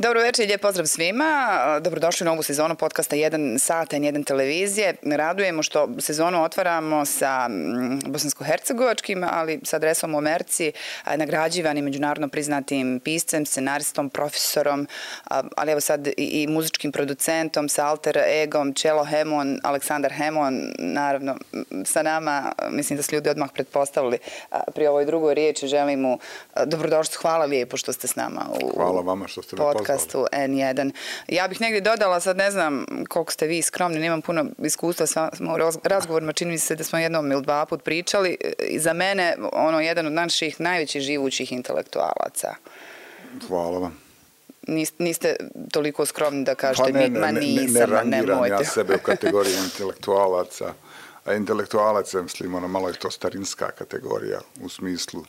Dobro večer i lijep pozdrav svima. Dobrodošli u novu sezonu podcasta 1 sata i 1 televizije. Radujemo što sezonu otvaramo sa mm, bosansko-hercegovačkim, ali sa adresom u Merci, nagrađivanim međunarodno priznatim piscem, scenaristom, profesorom, ali evo sad i muzičkim producentom sa alter egom Čelo Hemon, Aleksandar Hemon, naravno sa nama, mislim da su ljudi odmah pretpostavili pri ovoj drugoj riječi, želim mu dobrodošli, hvala lijepo što ste s nama u Hvala vama što ste me pozvali podcastu N1. Ja bih negdje dodala, sad ne znam koliko ste vi skromni, nemam puno iskustva sa smo u razgovorima, čini mi se da smo jednom ili dva put pričali. I za mene, ono, jedan od naših najvećih živućih intelektualaca. Hvala vam. Niste toliko skromni da kažete, pa ne, ne, ma nisam, ne, ne, ne rangiram ja sebe u kategoriji intelektualaca. A intelektualaca, mislim, ono, malo je to starinska kategorija u smislu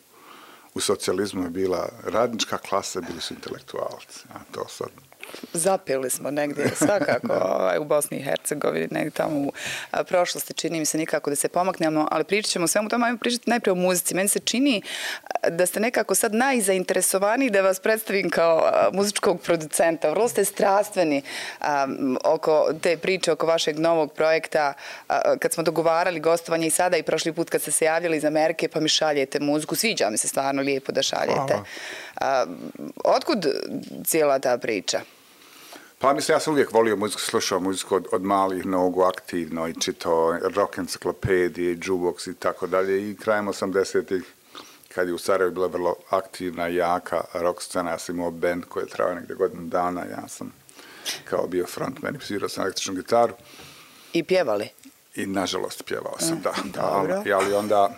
u socijalizmu je bila radnička klasa, bili su intelektualci. A to sad zapili smo negdje svakako ovaj, u Bosni i Hercegovini, negdje tamo u prošlosti čini mi se nikako da se pomaknemo, ali pričat ćemo svemu tome, ajmo pričati najprije o muzici. Meni se čini da ste nekako sad najzainteresovani da vas predstavim kao muzičkog producenta. Vrlo ste strastveni um, oko te priče, oko vašeg novog projekta. Uh, kad smo dogovarali gostovanje i sada i prošli put kad ste se javljali iz Amerike, pa mi šaljete muziku. Sviđa mi se stvarno lijepo da šaljete. Hvala. Uh, otkud cijela ta priča? Pa mislim, ja sam uvijek volio muziku, slušao muziku od, od malih nogu aktivno i čito rock encyklopedije, jukebox i tako dalje. I krajem 80-ih, kad je u Sarajevo bila vrlo aktivna, jaka rock scena, ja sam imao band koji je trao negde godinu dana, ja sam kao bio frontman i svirao sam električnu gitaru. I pjevali? I nažalost pjevao sam, mm, da. Dobro. Ali, ali onda,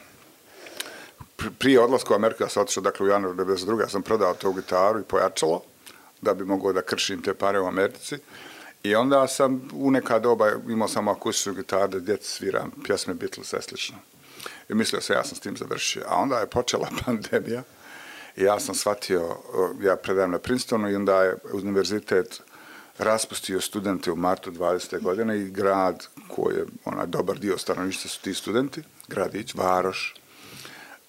prije odlaska u Ameriku, ja sam otišao, dakle, u januaru 92. ja sam prodao tu gitaru i pojačalo da bi mogao da kršim te pare u Americi. I onda sam u neka doba imao sam akustičnu gitaru da djeci sviram pjesme Beatles i slično. I mislio sam ja sam s tim završio. A onda je počela pandemija i ja sam shvatio, eh, ja predajem na Princetonu i onda je univerzitet raspustio studente u martu 20. godine i grad koji je onaj dobar dio stanovništva su ti studenti, gradić, Varoš,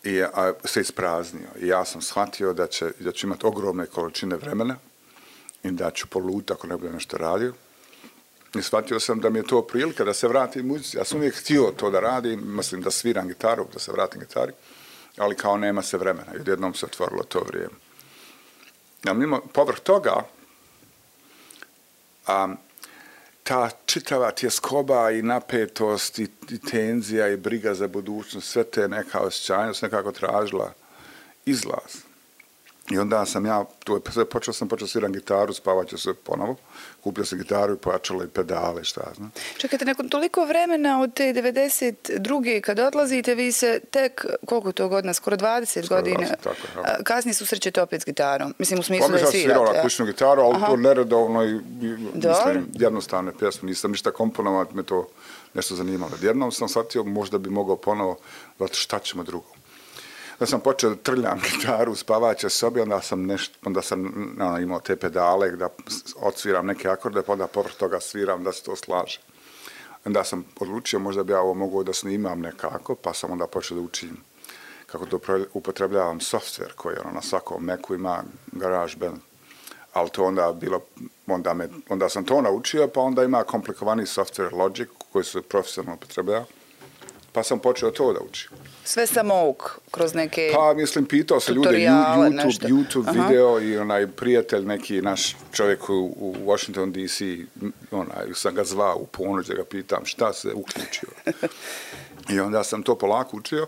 i a, se ispraznio. I ja sam shvatio da će, da će imati ogromne količine vremena i da ću poluta ako ne budem nešto radio. I shvatio sam da mi je to prilika da se vratim muzici. Ja sam uvijek htio to da radim, mislim da sviram gitaru, da se vratim gitari, ali kao nema se vremena. I odjednom se otvorilo to vrijeme. Ja, mimo, povrh toga, a, ta čitava tjeskoba i napetost i, i tenzija i briga za budućnost, sve te neka osjećanja su nekako tražila izlaz. I onda sam ja, tu je počeo sam počeo sviram gitaru, spavat ću se ponovo. Kupio sam gitaru i pojačalo i pedale, šta znam. Čekajte, nakon toliko vremena od te 92. kad odlazite, vi se tek, koliko to godina, skoro 20 skoro godina, 20, tako, ja. kasnije susrećete opet s gitarom. Mislim, u smislu da svirate. Svirala ja. kućnu gitaru, ali Aha. to neredovno i, mislim, jednostavne pjesme. Nisam ništa komponovati, me to nešto zanimalo. Jednom sam shvatio, možda bi mogao ponovo, šta ćemo drugo da sam počeo da trljam gitaru u spavaće sobi, onda sam nešto, onda sam ono, imao te pedale da odsviram neke akorde, pa onda povrh toga sviram da se to slaže. Onda sam odlučio, možda bi ja ovo mogao da snimam nekako, pa sam onda počeo da učim kako to upotrebljavam software koji ono, na svakom Macu ima GarageBand. Ali to onda bilo, onda, me, onda sam to naučio, pa onda ima komplikovani software Logic koji se profesionalno upotrebljava pa sam počeo to da učim. Sve sam mouk kroz neke Pa mislim, pitao se ljude, YouTube, nešto. YouTube Aha. video i onaj prijatelj, neki naš čovjek u, u Washington DC, onaj, sam ga zvao u ponoć da ga pitam šta se uključio. I onda sam to polako učio.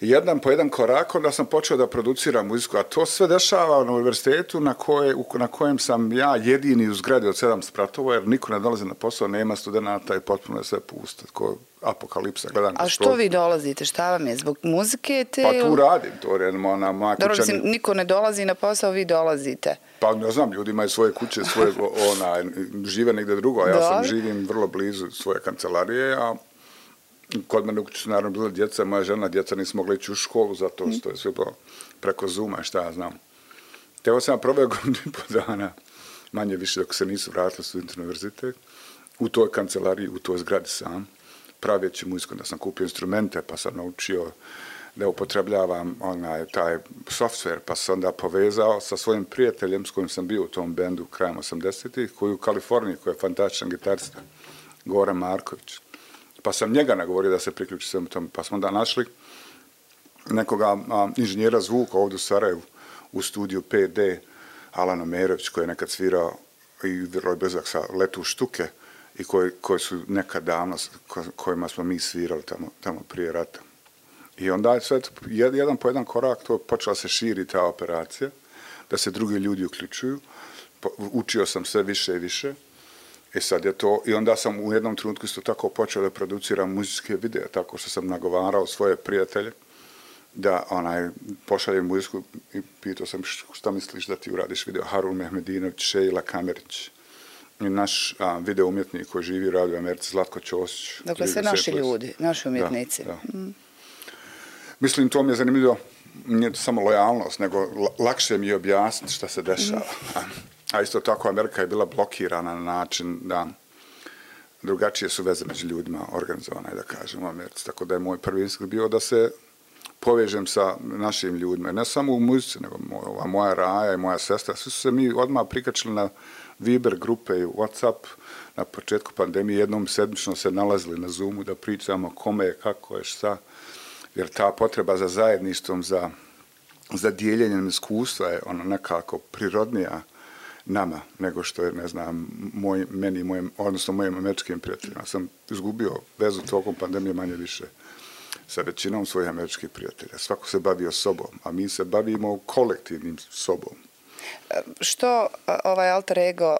Jedan po jedan korak, onda sam počeo da produciram muziku, a to sve dešava na univerzitetu na, koje, na kojem sam ja jedini u zgradi od sedam spratova, jer niko ne dolazi na posao, nema studenta i potpuno je sve pusto. Tako apokalipsa, gledam. A što vi dolazite? Šta vam je? Zbog muzike te? Pa tu radim, to je ona moja kuća. Dobro, mislim, niko ne dolazi na posao, vi dolazite. Pa ne znam, ljudi imaju svoje kuće, svoje, ona, žive negde drugo, a ja sam živim vrlo blizu svoje kancelarije, a kod mene u kući su naravno bila djeca, moja žena, djeca nisu mogli ići u školu, zato što je sve preko Zuma, šta ja znam. Te sam probao godinu i po dana, manje više dok se nisu vratili studenti univerzitet, u toj kancelariji, u toj zgradi sam, praveći muziku, da sam kupio instrumente, pa sam naučio da upotrebljavam onaj, taj software, pa sam onda povezao sa svojim prijateljem s kojim sam bio u tom bendu krajem 80-ih, koji u Kaliforniji, koji je fantastičan gitarista, Goran Marković. Pa sam njega nagovorio da se priključi svemu tome, pa smo onda našli nekoga a, inženjera zvuka ovdje u Sarajevu, u studiju PD, Alan Omerović, koji je nekad svirao i vrlo je bezak sa letu štuke i koji, koji su nekad davno, kojima smo mi svirali tamo, tamo prije rata. I onda je sve, jedan po jedan korak, to počela se širi ta operacija, da se drugi ljudi uključuju. Učio sam sve više i više. E sad je to, i onda sam u jednom trenutku isto tako počeo da produciram muzičke videe, tako što sam nagovarao svoje prijatelje da onaj, pošaljem muziku i pitao sam šta misliš da ti uradiš video. Harun Mehmedinović, Šejla Kamerić, naš a, video umjetnik koji živi u Radio Americi, Zlatko Ćosić. Dakle, sve naši ljudi, naši umjetnici. Da, da. Mm. Mislim, to mi je zanimljivo, nije to samo lojalnost, nego lakše mi je objasniti šta se dešava. Mm. A isto tako, Amerika je bila blokirana na način da drugačije su veze među ljudima organizovane, da kažem, u Americi. Tako da je moj prvi instinkt bio da se povežem sa našim ljudima. Ne samo u muzici, nego moja, moja raja i moja sestra. Svi su se mi odmah prikačili na Viber grupe i Whatsapp na početku pandemije. Jednom sedmično se nalazili na Zoomu da pričamo kome je, kako je, šta jer ta potreba za zajedništvom, za, za dijeljenjem iskustva je ono nekako prirodnija nama nego što je, ne znam, moj, meni, mojem, odnosno mojim američkim prijateljima. Sam izgubio vezu tokom pandemije manje više sa većinom svojih američkih prijatelja. Svako se bavio sobom, a mi se bavimo kolektivnim sobom. Što ovaj alter ego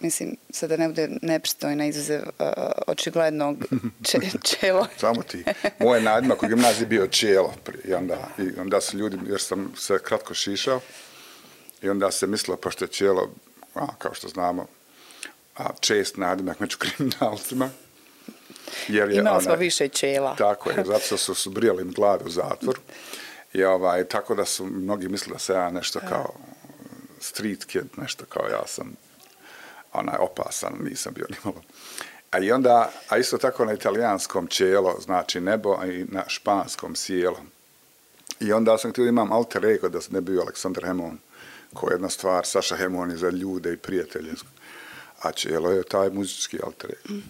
mislim, sad da ne bude nepristojna izuzev uh, očiglednog če, čelo. Samo ti. Moje nadima kod gimnazije bio čelo. I onda, I onda su ljudi, jer sam se kratko šišao, i onda se mislilo, pošto je čelo, a, kao što znamo, a, čest nadimak među kriminalcima. Jer je, Imali smo više čela. Tako je, zato su su brijali im glave u zatvor. I ovaj, tako da su mnogi mislili da se ja nešto kao street kid, nešto kao ja sam onaj opasan, nisam bio nimalo. A i onda, a isto tako na italijanskom čelo, znači nebo, a i na španskom sjelo. I onda sam htio imam alter ego da ne bio Aleksandar Hemon, koja je jedna stvar, Saša Hemon je za ljude i prijatelje a čelo je taj muzički alter ego. Mm.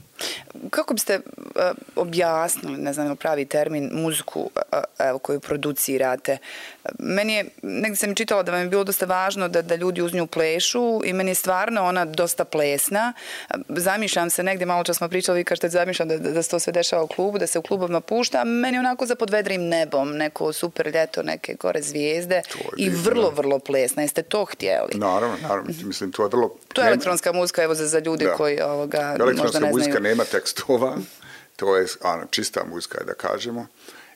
Kako biste uh, objasnili, ne znam pravi termin, muziku uh, evo, koju producirate? Meni je, negdje sam čitala da vam je bilo dosta važno da, da ljudi uz nju plešu i meni je stvarno ona dosta plesna. Zamišljam se negdje, malo čas smo pričali, vi kažete zamišljam da, da, da se to sve dešava u klubu, da se u klubovima pušta, meni je onako za podvedrim nebom, neko super ljeto, neke gore zvijezde i vrlo, vrlo plesna. Jeste to htjeli? Naravno, naravno. Mislim, to je vrlo... To je elektronska muzika, evo, za, za ljudi da. koji ovoga, možda ne znaju. Elektronska muzika nema tekstova, to je ano, čista muzika, da kažemo.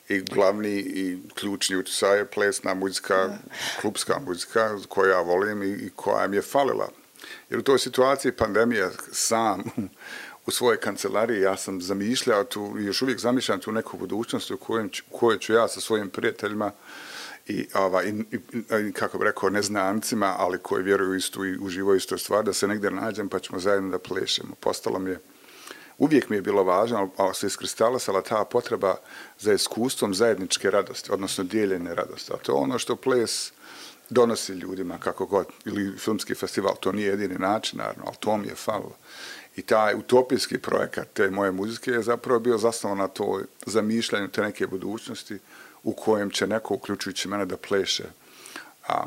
I glavni i ključni utjecaj je plesna muzika, klubska muzika koju ja volim i, i koja mi je falila. Jer u toj situaciji pandemije sam u svojoj kancelariji ja sam zamišljao tu, još uvijek zamišljam tu neku budućnost u kojoj, u kojoj ću ja sa svojim prijateljima i, ova, i, i, i kako bi rekao, neznancima, ali koji vjeruju istu i uživaju istu stvar, da se negdje nađem pa ćemo zajedno da plešemo. Postalo mi je, uvijek mi je bilo važno, ali se iskristalisala ta potreba za iskustvom zajedničke radosti, odnosno dijeljene radosti. A to je ono što ples donosi ljudima, kako god, ili filmski festival, to nije jedini način, naravno, ali to mi je falilo. I taj utopijski projekat te moje muzike je zapravo bio zasnovan na to zamišljanju te neke budućnosti, u kojem će neko, uključujući mene, da pleše a,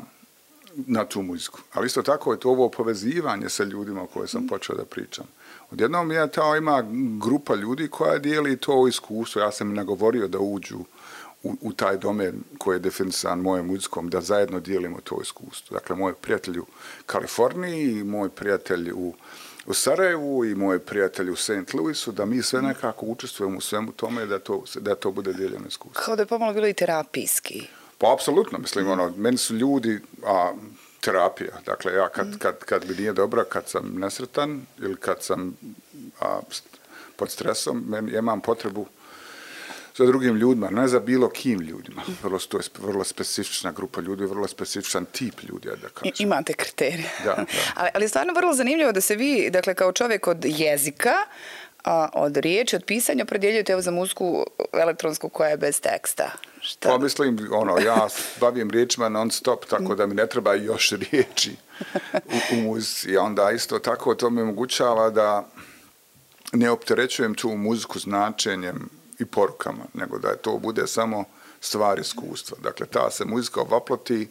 na tu muziku. Ali isto tako je to ovo povezivanje sa ljudima o koje sam počeo da pričam. Odjednom je ta ima grupa ljudi koja dijeli to iskustvo. Ja sam nagovorio da uđu u, u taj domen koji je definisan mojom muzikom, da zajedno dijelimo to iskustvo. Dakle, moj prijatelj u Kaliforniji i moj prijatelj u u Sarajevu i moji prijatelji u St. Louisu, da mi sve nekako učestvujemo u svemu tome da to, da to bude dijeljeno iskustvo. Kao da je pomalo bilo i terapijski. Pa, apsolutno, mislim, ono, meni su ljudi, a, terapija, dakle, ja kad, kad, kad bi nije dobra, kad sam nesretan ili kad sam a, pod stresom, men, ja imam potrebu za drugim ljudima, ne za bilo kim ljudima. Vrlo, to je vrlo specifična grupa ljudi, vrlo specifičan tip ljudi, da kažem. Imate kriterije. Da, da. ali, ali stvarno vrlo zanimljivo da se vi, dakle, kao čovjek od jezika, a, od riječi, od pisanja, predjeljujete evo za muziku elektronsku koja je bez teksta. Šta? Pa mislim, ono, ja bavim riječima non stop, tako da mi ne treba još riječi u, u muzici. I onda isto tako to mi omogućava da ne opterećujem tu muziku značenjem i porukama, nego da je to bude samo stvar iskustva. Dakle, ta se muzika ovaploti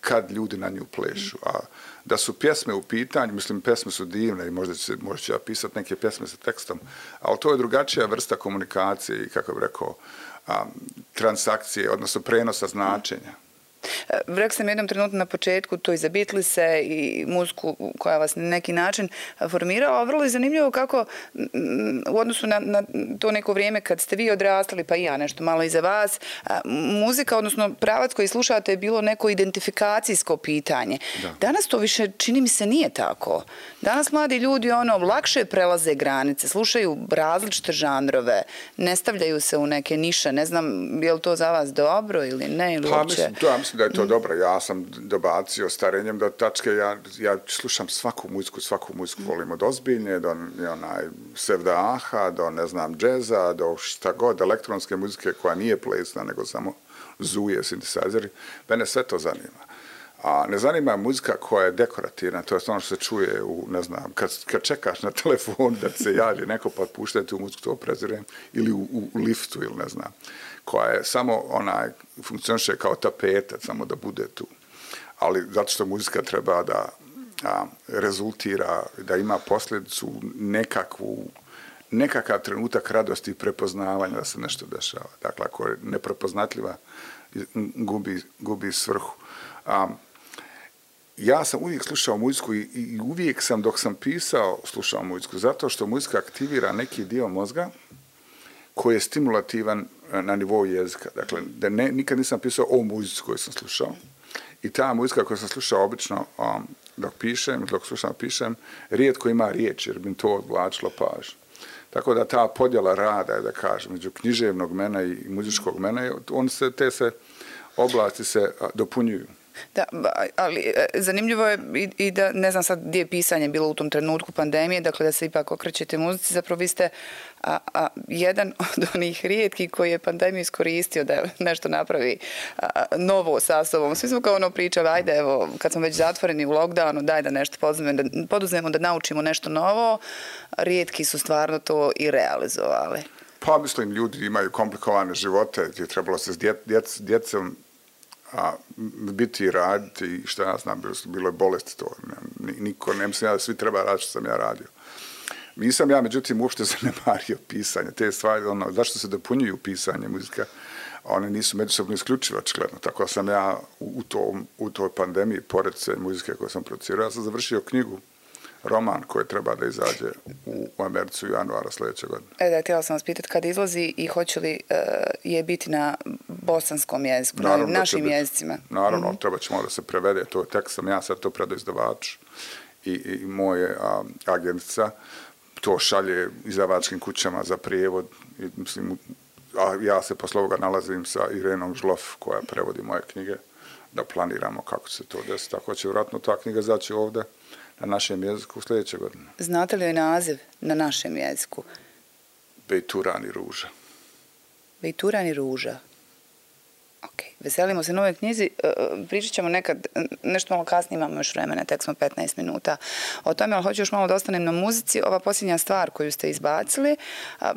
kad ljudi na nju plešu. A da su pjesme u pitanju, mislim, pjesme su divne i možda će, možda će ja pisati neke pjesme sa tekstom, ali to je drugačija vrsta komunikacije i, kako bih rekao, a, transakcije, odnosno prenosa značenja. Rekla sam jednom trenutku na početku to i za Beatlese i muziku koja vas na neki način formirala. Vrlo je zanimljivo kako u odnosu na, na to neko vrijeme kad ste vi odrastali, pa i ja nešto malo iza vas, muzika, odnosno pravac koji slušate je bilo neko identifikacijsko pitanje. Da. Danas to više čini mi se nije tako. Danas mladi ljudi ono lakše prelaze granice, slušaju različite žanrove, ne stavljaju se u neke niše. Ne znam, je li to za vas dobro ili ne? Ili pa, mislim, to, ja mislim da je to mm. dobro. Ja sam dobacio starenjem do tačke, ja, ja slušam svaku muziku, svaku muziku mm. volim od ozbiljnje, do onaj sevdaha, do ne znam, džeza, do šta god, elektronske muzike koja nije plesna, nego samo zuje, synthesizeri. Mene sve to zanima. A ne zanima muzika koja je dekorativna, to je ono što se čuje u, ne znam, kad, kad čekaš na telefon da se javi neko pa pušta tu muziku, to prezirem, ili u, u, liftu, ili ne znam, koja je samo onaj, funkcioniše kao tapeta, samo da bude tu. Ali zato što muzika treba da a, rezultira, da ima posljedicu nekakvu, nekakav trenutak radosti i prepoznavanja da se nešto dešava. Dakle, ako je neprepoznatljiva, gubi, gubi svrhu. A, ja sam uvijek slušao muziku i, i uvijek sam dok sam pisao slušao muziku, zato što muzika aktivira neki dio mozga koji je stimulativan na nivou jezika. Dakle, da ne, nikad nisam pisao o muzici koju sam slušao. I ta muzika koju sam slušao obično um, dok pišem, dok slušam pišem, rijetko ima riječ jer bi to odvlačilo paž. Tako da ta podjela rada, da kažem, među književnog mena i muzičkog mena, on se, te se oblasti se dopunjuju. Da, ali e, zanimljivo je i, i da, ne znam sad gdje je pisanje bilo u tom trenutku pandemije, dakle da se ipak okrećete muzici, zapravo vi ste a, a, jedan od onih rijetki koji je pandemiju iskoristio da nešto napravi a, novo sa sobom. Svi smo kao ono pričali, ajde evo, kad smo već zatvoreni u lockdownu, daj da nešto poduzmemo, da, poduzmemo da naučimo nešto novo, rijetki su stvarno to i realizovali. Pa mislim, ljudi imaju komplikovane živote, gdje je trebalo se s dje, djec, djecom a biti i raditi i što ja znam, bilo, bilo je bolest to. Niko, ne mislim ja da svi treba raditi što sam ja radio. Nisam ja, međutim, uopšte zanemario pisanje. Te stvari, ono, zašto se dopunjuju pisanje muzika, one nisu međusobno isključive, očigledno. Tako da sam ja u, u, tom, u toj pandemiji, pored sve muzike koje sam producirao, ja sam završio knjigu roman koji treba da izađe u, u Americu u januara sljedeće godine. E da, htjela sam vas pitati kad izlazi i hoće li uh, je biti na bosanskom jeziku, naravno, na našim jezicima? Naravno, mm -hmm. treba ćemo da se prevede, to je tekst sam ja sad to predao izdavač i, i moje a, agentica to šalje izdavačkim kućama za prijevod i mislim, a ja se posle ovoga nalazim sa Irenom Žlof koja prevodi moje knjige da planiramo kako će se to desiti. Tako će vratno ta knjiga zaći ovde na našem jeziku sljedeće godine. Znate li je naziv na našem jeziku? Bejturan i ruža. Bejturan i ruža. Ok, veselimo se nove knjizi. E, pričat ćemo nekad, nešto malo kasnije, imamo još vremena, tek smo 15 minuta o tome, ali hoću još malo da ostanem na muzici. Ova posljednja stvar koju ste izbacili,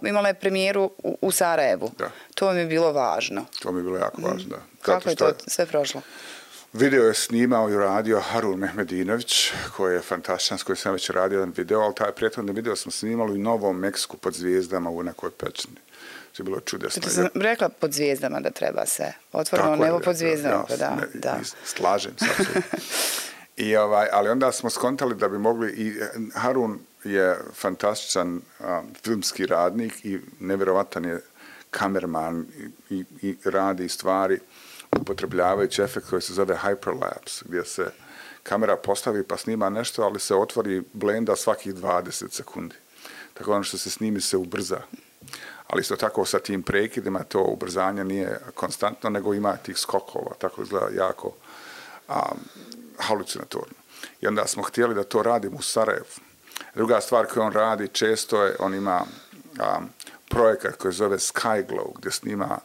imala je premijeru u Sarajevu. Da. To mi je bilo važno. To mi je bilo jako važno, da. Kako je to sve prošlo? Video je snimao i radio Harun Mehmedinović, koji je fantastičan, s kojim sam već radio jedan video, ali taj prijetodni video smo snimali u Novom Meksiku pod zvijezdama u nekoj pečni. Je bilo čudesno. To sam rekla pod zvijezdama da treba se. Otvoreno nebo je, pod zvijezdama. Ja, pa da, ne, da. Slažem se. I ovaj, ali onda smo skontali da bi mogli, i Harun je fantastičan um, filmski radnik i nevjerovatan je kamerman i, i, i radi stvari upotrebljavajući efekt koji se zove hyperlapse, gdje se kamera postavi pa snima nešto, ali se otvori blenda svakih 20 sekundi. Tako ono što se snimi se ubrza. Ali isto tako sa tim prekidima to ubrzanje nije konstantno, nego ima tih skokova, tako izgleda jako a, halucinatorno. I onda smo htjeli da to radimo u Sarajevu. Druga stvar koju on radi često je, on ima a, projekat koji zove Skyglow, gdje snima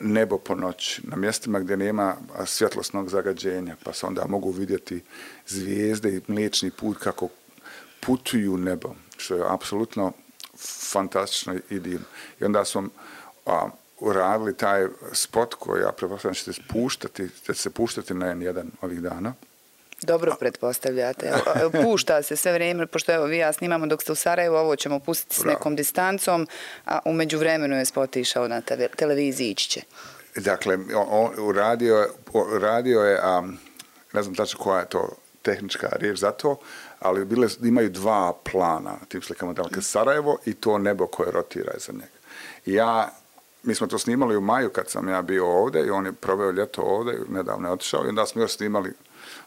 nebo po noći, na mjestima gdje nema svjetlosnog zagađenja, pa se onda mogu vidjeti zvijezde i mliječni put kako putuju nebo, što je apsolutno fantastično i divno. I onda smo a, uradili taj spot koji ja prepostavljam ćete spuštati, ćete se puštati na jedan ovih dana. Dobro pretpostavljate. Pušta se sve vrijeme, pošto evo vi ja snimamo dok ste u Sarajevu, ovo ćemo pustiti s nekom distancom, a umeđu vremenu je spot išao na televiziji ići će. Dakle, on, radio, radio je, a, ne znam tačno koja je to tehnička riječ za to, ali bile, imaju dva plana tim slikama Dalke Sarajevo i to nebo koje rotira za njega. ja, mi smo to snimali u maju kad sam ja bio ovdje i on je proveo ljeto ovdje, nedavno je otišao i onda smo još snimali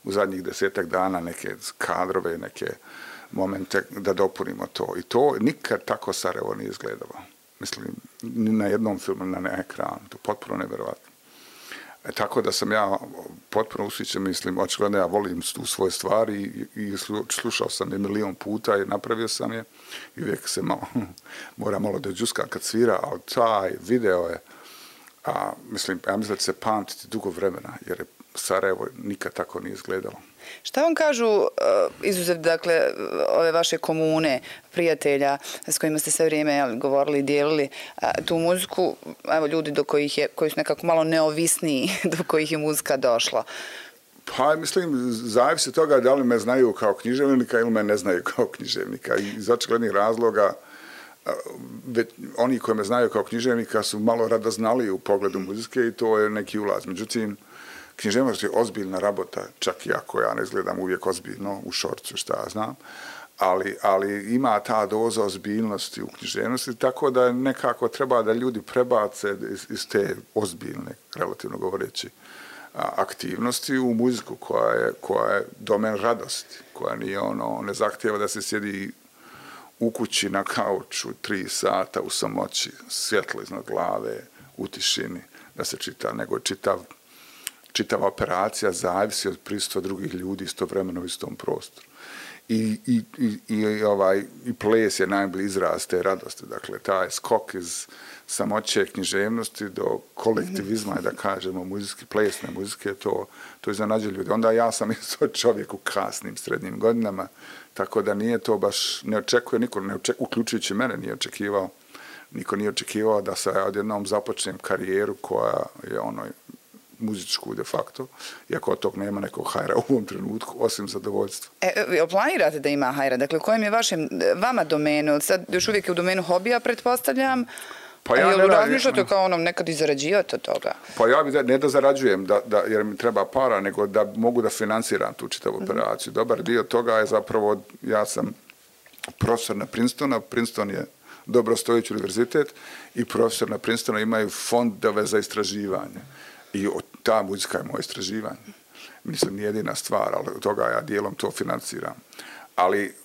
u zadnjih desetak dana neke kadrove, neke momente da dopunimo to. I to nikad tako Sarajevo nije izgledalo. Mislim, ni na jednom filmu, na, na ekranu. To potpuno nevjerovatno. E, tako da sam ja potpuno usvićen, mislim, očigledno ja volim tu svoje stvari i, i slušao sam je milion puta i napravio sam je i uvijek se malo, mora malo da džuska kad svira, ali taj video je, a, mislim, ja mislim da će se pamtiti dugo vremena, jer je Sarajevo nikad tako nije izgledalo. Šta vam kažu uh, izuzev dakle ove vaše komune, prijatelja s kojima ste sve vrijeme jel, govorili i dijelili tu muziku, evo ljudi do kojih je, koji su nekako malo neovisniji do kojih je muzika došla? Pa mislim, zavisi toga da li me znaju kao književnika ili me ne znaju kao književnika. I iz očiglednih razloga već, oni koji me znaju kao književnika su malo radoznali u pogledu muzike i to je neki ulaz. Međutim, književnost je ozbiljna rabota, čak i ako ja ne izgledam uvijek ozbiljno u šorcu, šta ja znam, ali, ali ima ta doza ozbiljnosti u književnosti, tako da nekako treba da ljudi prebace iz, iz te ozbiljne, relativno govoreći, aktivnosti u muziku koja je, koja je domen radosti, koja nije ono, ne zahtjeva da se sjedi u kući na kauču tri sata u samoći, svjetlo iznad glave, u tišini, da se čita, nego čitav čitava operacija zavisi od pristva drugih ljudi istovremeno u istom prostoru. I, i, i, i, ovaj, i ples je najbolji izraz te radosti. Dakle, taj skok iz samoće književnosti do kolektivizma, da kažemo, muzijski plesne muzike, to, to iznenađe ljudi. Onda ja sam isto čovjek u kasnim srednjim godinama, tako da nije to baš, ne očekuje niko, ne očekuje, uključujući mene, nije očekivao, niko nije očekivao da se odjednom započnem karijeru koja je ono muzičku de facto, iako od tog nema nekog hajra u ovom trenutku, osim zadovoljstva. E, e planirate da ima hajra? Dakle, kojem je vašem, vama domenu? Sad još uvijek je u domenu hobija, pretpostavljam. Pa ja ne razmišljate kao onom nekad i zarađivati od toga? Pa ja bi da, ne da zarađujem, da, da, jer mi treba para, nego da mogu da financiram tu čitavu mm -hmm. operaciju. Dobar dio toga je zapravo, ja sam profesor na Princetona, Princeton je dobrostojići univerzitet i profesor na Princetonu imaju fondove za istraživanje. I ta muzika je moje istraživanje. Mislim, nije jedina stvar, ali od toga ja dijelom to financiram. Ali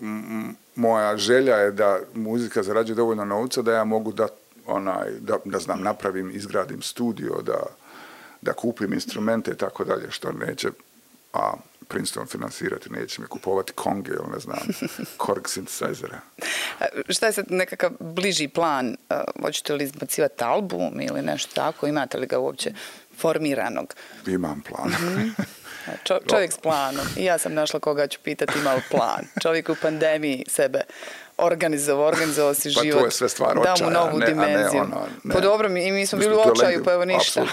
moja želja je da muzika zarađuje dovoljno novca da ja mogu da, onaj, da, da znam, napravim, izgradim studio, da, da kupim instrumente i tako dalje, što neće a Princeton finansirati, neće mi kupovati konge ili ne znam, korg synthesizera. Šta je sad nekakav bliži plan? Hoćete li izbacivati album ili nešto tako? Imate li ga uopće formiranog. Imam plan. Mm -hmm. Čo, čovjek s planom. I ja sam našla koga ću pitati imao plan. Čovjek u pandemiji sebe organizovao, organizovao si život. Pa to je sve stvar očaja. Da mu novu ne, dimenziju. Ne, ono, ne. Pa dobro, mi, mi smo bili u očaju, pa evo ništa.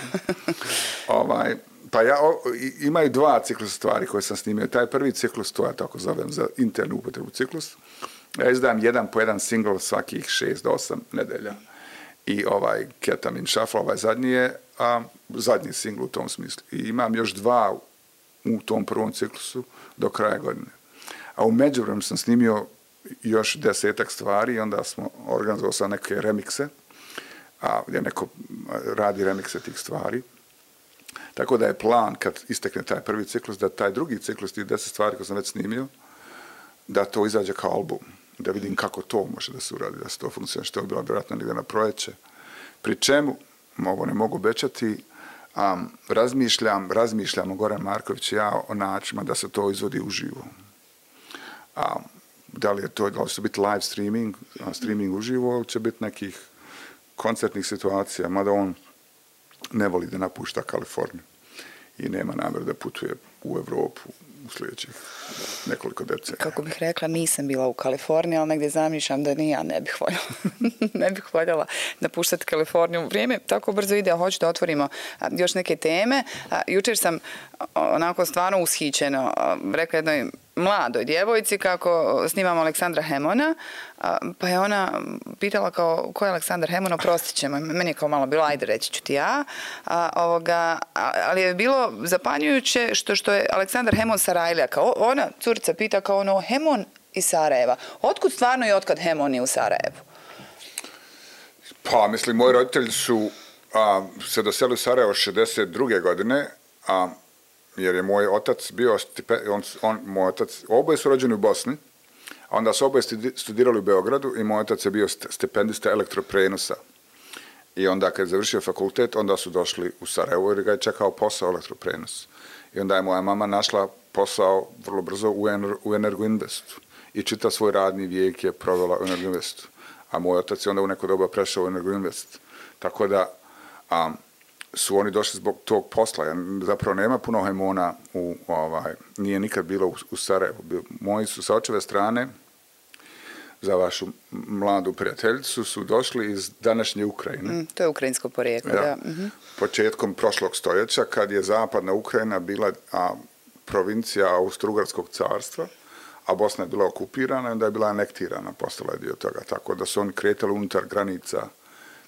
ovaj, pa ja, o, imaju dva ciklusa stvari koje sam snimio. Taj prvi ciklus, to ja tako zovem za internu upotrebu ciklus. Ja izdam jedan po jedan single svakih šest do osam nedelja. I ovaj Ketamin Shuffle, ovaj zadnji je a zadnji singl u tom smislu. I imam još dva u tom prvom ciklusu do kraja godine. A u međuvremenu sam snimio još desetak stvari i onda smo organizovali sa neke remikse, a gdje neko radi remikse tih stvari. Tako da je plan kad istekne taj prvi ciklus, da taj drugi ciklus, tih deset stvari koje sam već snimio, da to izađe kao album, da vidim kako to može da se uradi, da se to funkcionira, što je bilo vjerojatno negdje na projeće. Pri čemu, ovo ne mogu bećati, um, razmišljam, razmišljam o Goran Marković i ja o načinima da se to izvodi uživo. A, da li je to, da li će biti live streaming, streaming uživo, ili će biti nekih koncertnih situacija, mada on ne voli da napušta Kaliforniju i nema namjer da putuje u Evropu u sljedećih nekoliko decenija. Kako bih rekla, nisam bila u Kaliforniji, ali negdje zamišljam da ni ja ne bih voljela, ne bih voljela napuštati Kaliforniju. Vrijeme tako brzo ide, a hoću da otvorimo još neke teme. Jučer sam onako stvarno ushićeno rekla jednoj mladoj djevojci kako snimamo Aleksandra Hemona, pa je ona pitala kao ko je Aleksandar Hemon, oprostit ćemo. Meni je kao malo bilo, ajde reći ću ti ja. A, ovoga, ali je bilo zapanjujuće što, što je Aleksandar Hemon Sarajlija. Kao ona, curica, pita kao ono Hemon iz Sarajeva. Otkud stvarno i otkad Hemon je u Sarajevu? Pa, mislim, moji roditelji su a, se doseli u Sarajevo 62. godine, a jer je moj otac bio, on, on, moj otac, oboje su rođeni u Bosni, a onda su oboje studirali u Beogradu i moj otac je bio stipendista elektroprenosa. I onda kad je završio fakultet, onda su došli u Sarajevo jer ga je čekao posao elektroprenos. I onda je moja mama našla posao vrlo brzo u, ener, u Energoinvestu. I čita svoj radni vijek je provela u Energoinvestu. A moj otac je onda u neko doba prešao u Energoinvest. Tako da, um, su oni došli zbog tog posla. Zapravo nema puno hajmona u, ovaj, nije nikad bilo u, u Sarajevu. Moji su sa očeve strane, za vašu mladu prijateljicu, su došli iz današnje Ukrajine. Mm, to je ukrajinsko porijeklo, ja. da. Mm -hmm. Početkom prošlog stoljeća, kad je zapadna Ukrajina bila a, provincija Austro-Ugarskog carstva, a Bosna je bila okupirana, onda je bila anektirana, postala je dio toga. Tako da su oni kretali unutar granica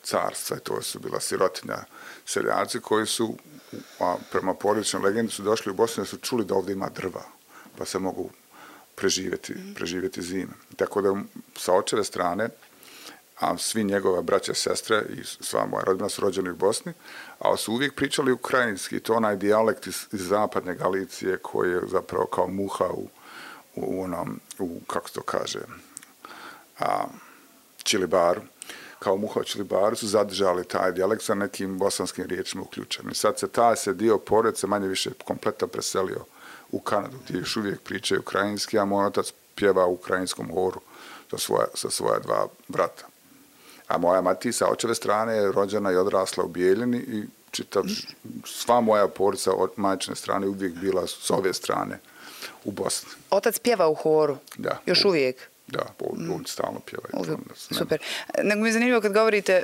carstva i to su bila sirotinja seljaci koji su, a, prema porodičnoj legendi, su došli u Bosnu i su čuli da ovdje ima drva, pa se mogu preživjeti, preživjeti zime. Tako da sa očeve strane, a svi njegova braća, sestre i sva moja rodina su rođeni u Bosni, a su uvijek pričali ukrajinski, to onaj dijalekt iz, iz zapadne Galicije koji je zapravo kao muha u, u onom, u, kako to kaže, a, Čilibaru kao muhoćili bar su zadržali taj dijalekt sa nekim bosanskim riječima uključeni. Sad se taj se dio porodice manje više kompletno preselio u Kanadu, gdje još uvijek pričaju ukrajinski, a moj otac pjeva u ukrajinskom horu sa svoja, sa svoja dva brata. A moja mati sa očeve strane je rođena i odrasla u Bijeljini i čitav, sva moja porodica od majčine strane uvijek bila s ove strane u Bosni. Otac pjeva u horu? Da. Još uvijek? Da, on, on stalno pjeva. Uvijek, super. Nego mi je zanimljivo kad govorite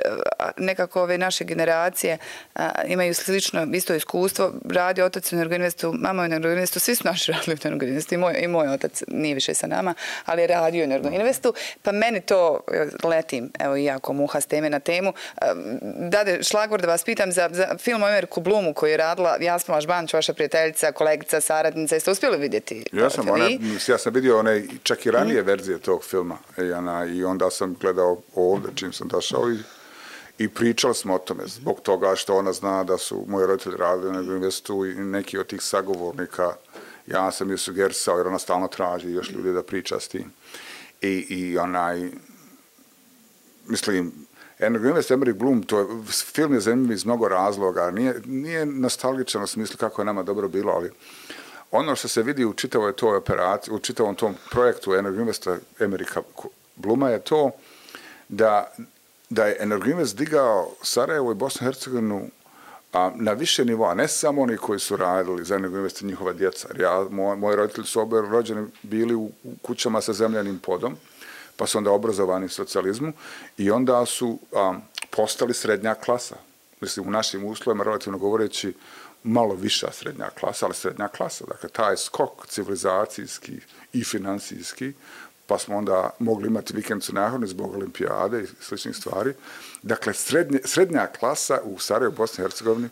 nekako ove naše generacije a, imaju slično isto iskustvo. Radi otac u Energoinvestu, mama u Energoinvestu, svi su naši radili u Energoinvestu i moj, i moj otac nije više sa nama, ali je radio u Energoinvestu. Pa meni to letim, evo i jako muha s teme na temu. Dade šlagvor da vas pitam za, za film o Emerku Blumu koji je radila Jasma Lažbanć, vaša prijateljica, kolegica, saradnica. Jeste uspjeli vidjeti? Ja sam, ona, ja sam vidio one čak i ranije mm. verzije tog filma. I, ona, I onda sam gledao ovdje čim sam došao i, i pričali smo o tome zbog toga što ona zna da su moji roditelji radili na investu i neki od tih sagovornika ja sam ju sugerisao jer ona stalno traži još ljudi da priča s tim. I, i onaj, mislim, Energoinvest Emmerich Bloom, to je, film je zanimljiv iz mnogo razloga, nije, nije nostalgičan u smislu kako je nama dobro bilo, ali ono što se vidi u čitavoj toj operaciji, u čitavom tom projektu Energoinvesta Amerika Bluma je to da, da je Energoinvest digao Sarajevo i Bosnu i Hercegovinu a, na više nivoa, ne samo oni koji su radili za Energoinvest i njihova djeca. Ja, moj, moji roditelji su obe rođeni bili u, u kućama sa zemljanim podom, pa su onda obrazovani u socijalizmu i onda su a, postali srednja klasa. Mislim, u našim uslovima, relativno govoreći, malo viša srednja klasa, ali srednja klasa. Dakle, taj skok civilizacijski i finansijski, pa smo onda mogli imati vikendicu nahodne zbog olimpijade i sličnih stvari. Dakle, srednje, srednja klasa u Sarajevo, Bosni i Hercegovini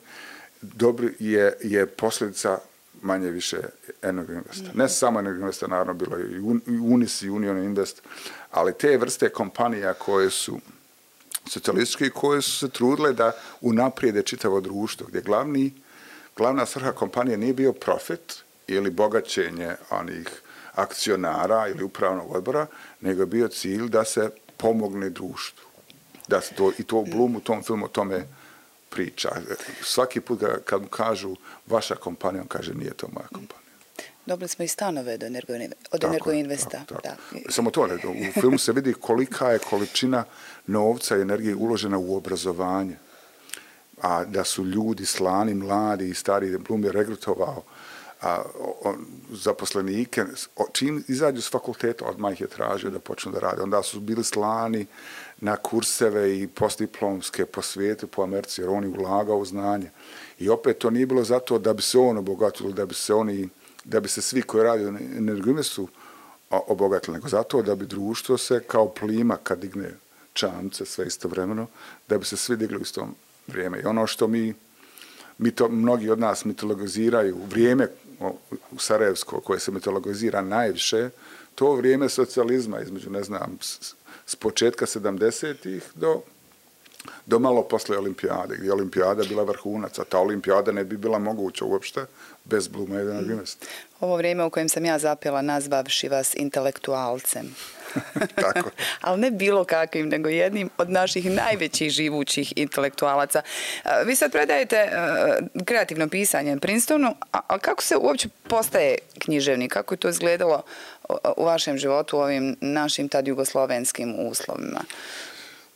dobri je, je posljedica manje više Enog Investa. Ne samo Enog Investa, naravno, bilo i Unis i Union Invest, ali te vrste kompanija koje su socijalističke i koje su se trudile da unaprijede čitavo društvo, gdje glavni glavna svrha kompanije nije bio profit ili bogaćenje onih akcionara ili upravnog odbora, nego je bio cilj da se pomogne društvu. Da se to, I to Blum u tom filmu o tome priča. Svaki put kad mu kažu vaša kompanija, on kaže nije to moja kompanija. Dobili smo i stanove od, energo, od Energoinvesta. Da. Samo to, u filmu se vidi kolika je količina novca i energije uložena u obrazovanje a da su ljudi slani, mladi i stari, Blum je regrutovao a, o, zaposlenike, o, čim izađu s fakulteta, odmah ih je tražio da počnu da rade. Onda su bili slani na kurseve i postdiplomske po svijetu, po Americi, jer on je ulagao u znanje. I opet to nije bilo zato da bi se on obogatilo, da bi se oni, da bi se svi koji radi u su obogatili, nego zato da bi društvo se kao plima kad digne čamce sve istovremeno, da bi se svi digli u istom vrijeme. I ono što mi, mi to, mnogi od nas mitologiziraju, vrijeme u Sarajevsko koje se mitologizira najviše, to vrijeme socijalizma između, ne znam, s, s početka 70-ih do, do malo posle olimpijade, gdje je olimpijada bila vrhunac, a ta olimpijada ne bi bila moguća uopšte bez Bluma 11. Ovo vrijeme u kojem sam ja zapela nazvavši vas intelektualcem. Tako. Ali ne bilo kakvim, nego jednim od naših najvećih živućih intelektualaca. Vi sad predajete kreativno pisanje Princetonu, a kako se uopće postaje književnik? Kako je to izgledalo u vašem životu u ovim našim tad jugoslovenskim uslovima?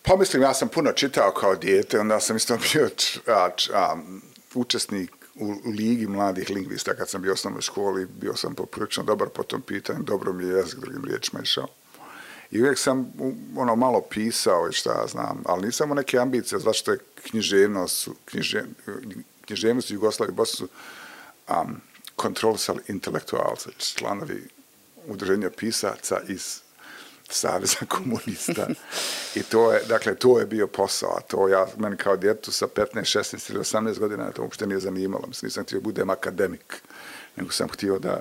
Pa mislim, ja sam puno čitao kao dijete, onda sam isto bio č, a, č, a, učesnik u Ligi mladih lingvista kad sam bio u osnovnoj školi, bio sam poprilično dobar po tom pitanju, dobro mi je jezik drugim riječima išao. I uvijek sam ono malo pisao i šta ja znam, ali nisam u neke ambicije, zašto je književnost, knjiže, književnost u Jugoslaviji i Bosni su um, kontrolisali intelektualce, članovi udruženja pisaca iz Saveza komunista. I to je, dakle, to je bio posao. To ja, meni kao djetu sa 15, 16 ili 18 godina, to uopšte nije zanimalo. Mislim, nisam htio budem akademik, nego sam htio da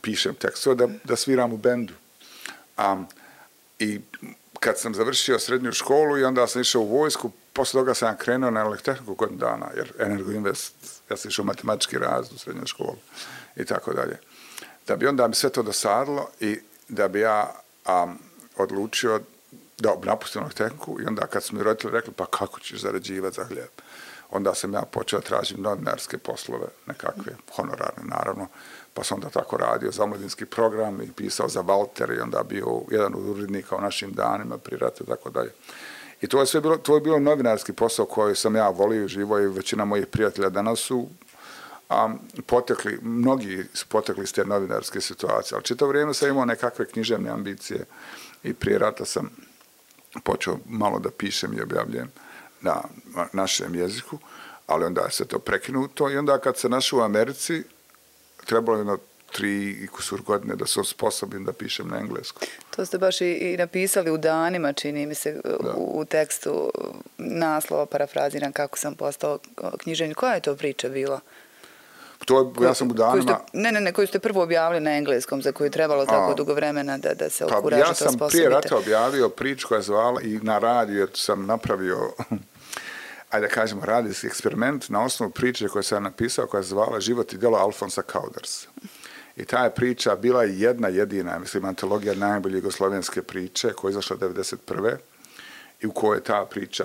pišem tekstove, da, da sviram u bendu. Um, I kad sam završio srednju školu i onda sam išao u vojsku, posle toga sam krenuo na elektroniku godinu dana, jer Energoinvest, ja sam išao matematički raz u srednjoj školi i tako dalje. Da bi onda mi sve to dosadilo i da bi ja a, odlučio da napustim elektroniku i onda kad su mi roditelji rekli pa kako ćeš zarađivati za hljeb, onda sam ja počeo tražiti novinarske poslove, nekakve honorarne naravno, pa sam onda tako radio za mladinski program i pisao za Walter i onda bio jedan od urednika u našim danima pri ratu i tako dalje. I to je sve bilo, to je bilo novinarski posao koji sam ja volio i živo i većina mojih prijatelja danas su a, potekli, mnogi su potekli iz te novinarske situacije, ali čito vrijeme sam imao nekakve književne ambicije i prije rata sam počeo malo da pišem i objavljujem na našem jeziku, ali onda se to prekinuto i onda kad se našao u Americi, trebalo je na tri i kusur godine da se osposobim da pišem na engleskom. To ste baš i, i napisali u danima, čini mi se, u, u tekstu naslova, parafraziran kako sam postao književnik. Koja je to priča bila? To je, ja sam u danima... Ste, ne, ne, ne, koju ste prvo objavili na engleskom, za koju je trebalo tako A, dugo vremena da, da se okuražite, pa, ja sam prije rata objavio priču koja je zvala i na radiju sam napravio ajde da kažemo, radijski eksperiment na osnovu priče koje sam napisao, koja je zvala Život i djelo Alfonsa Kauders. I ta je priča bila jedna jedina, mislim, antologija najbolje jugoslovenske priče, koja je izašla 1991. i u kojoj je ta priča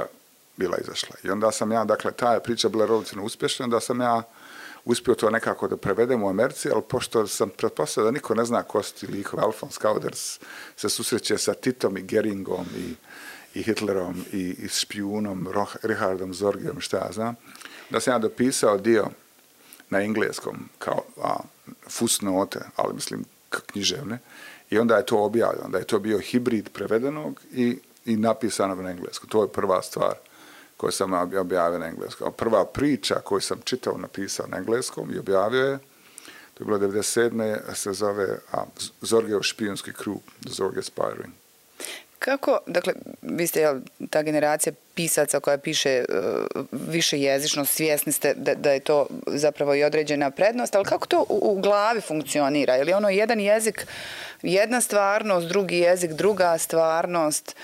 bila izašla. I onda sam ja, dakle, ta je priča bila relativno uspješna, da sam ja uspio to nekako da prevedem u Americi, ali pošto sam pretpostavio da niko ne zna ko su ti likove, Alfons Kauders se susreće sa Titom i Geringom i i Hitlerom i, i špijunom Richardom Zorgijom, šta ja znam, da sam ja dopisao dio na engleskom kao a, fusnote, ali mislim književne, i onda je to objavljeno, da je to bio hibrid prevedenog i, i napisanog na engleskom. To je prva stvar koju sam objavio na engleskom. Prva priča koju sam čitao, napisao na engleskom i objavio je, to je bilo 97. se zove a, Zorgeov špijunski krug, The Zorge Spiring. Kako, dakle, vi ste jel, ta generacija pisaca koja piše uh, više jezično, svjesni ste da, da je to zapravo i određena prednost, ali kako to u, u glavi funkcionira? Je li ono jedan jezik, jedna stvarnost, drugi jezik, druga stvarnost?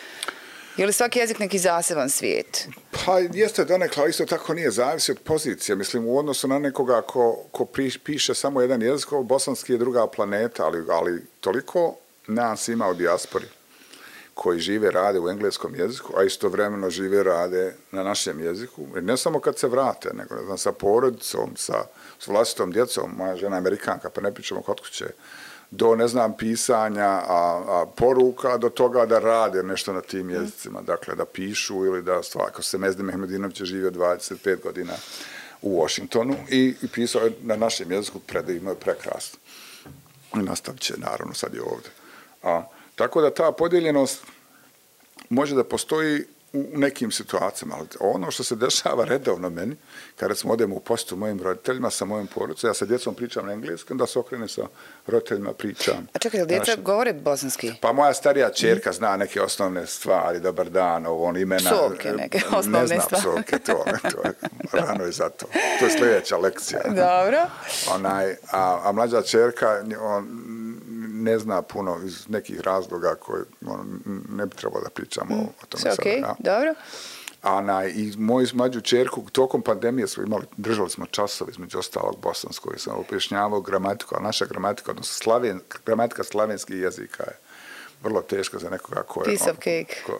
Je li svaki jezik neki zaseban svijet? Pa jeste donekla, isto tako nije zavisi od pozicije. Mislim, u odnosu na nekoga ko, ko piše samo jedan jezik, bosanski je druga planeta, ali, ali toliko nas ima u dijaspori koji žive, rade u engleskom jeziku, a istovremeno žive, rade na našem jeziku. Ne samo kad se vrate, nego ne znam, sa porodicom, sa, s vlastitom djecom, moja žena je amerikanka, pa ne pričamo kod kuće, do, ne znam, pisanja a, a poruka, do toga da rade nešto na tim jezicima. Dakle, da pišu ili da stvar, ako se Mezdi Mehmedinović je živio 25 godina u Washingtonu i, i pisao je na našem jeziku predaj, imao je prekrasno. I nastavit će, naravno, sad je ovde. A, tako da ta podijeljenost može da postoji u nekim situacijama, ali ono što se dešava redovno meni, kada smo odemo u postu mojim roditeljima sa mojim porodicom, ja sa djecom pričam na engleskom, da se okrene sa roditeljima pričam. A čekaj, djeca našem... govore bosanski? Pa moja starija čerka zna neke osnovne stvari, dobar dan, ovo, on imena... Psovke neke osnovne ne znam stvari. psovke, to, to je rano je za to. To je sljedeća lekcija. Dobro. Onaj, a, a mlađa čerka, on, ne zna puno iz nekih razloga koje ono, ne bi trebalo da pričamo mm. o tome Sve sada. okay, Ja. dobro. A na, i moju mlađu čerku, tokom pandemije smo imali, držali smo časove između ostalog bosanskog, sam objašnjavao gramatiku, a naša gramatika, odnosno slaven, gramatika slavenskih jezika je vrlo teška za nekoga ko je, Piece of cake. ko,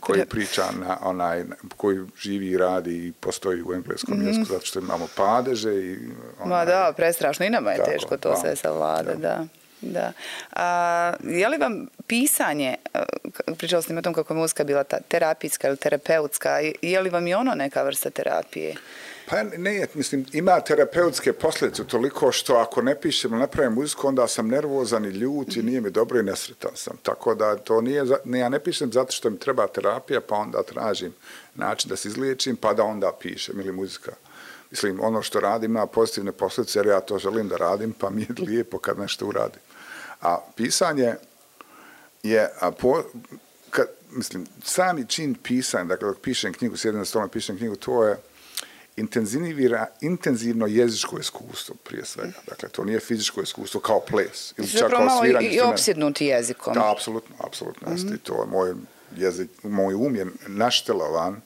koji priča na onaj, koji živi i radi i postoji u engleskom mm. jeziku, zato što imamo padeže i... Onaj, Ma da, prestrašno. I nama je Tako, teško to da, sve savlada, da. da. Da. A, je li vam pisanje, pričala ste mi o tom kako je muzika bila ta terapijska ili terapeutska, je- li vam i ono neka vrsta terapije? Pa ne, mislim, ima terapeutske posljedice toliko što ako ne pišem ili napravim muziku, onda sam nervozan i ljut i nije mi dobro i nesretan sam. Tako da to nije, ne, ja ne pišem zato što mi treba terapija, pa onda tražim način da se izliječim, pa da onda pišem ili muzika. Mislim, ono što radim ima pozitivne posljedice, jer ja to želim da radim, pa mi je lijepo kad nešto uradim. A pisanje je, a po, kad, mislim, sami čin pisanja, dakle, dok pišem knjigu, sjedim na stolom, pišem knjigu, to je intenzivira, intenzivno jezičko iskustvo prije svega. Dakle, to nije fizičko iskustvo kao ples. Ili čak kao sviranje i, i opsjednuti jezikom. Da, apsolutno, apsolutno. Mm -hmm. To je moj jezik, moj um je naštelovan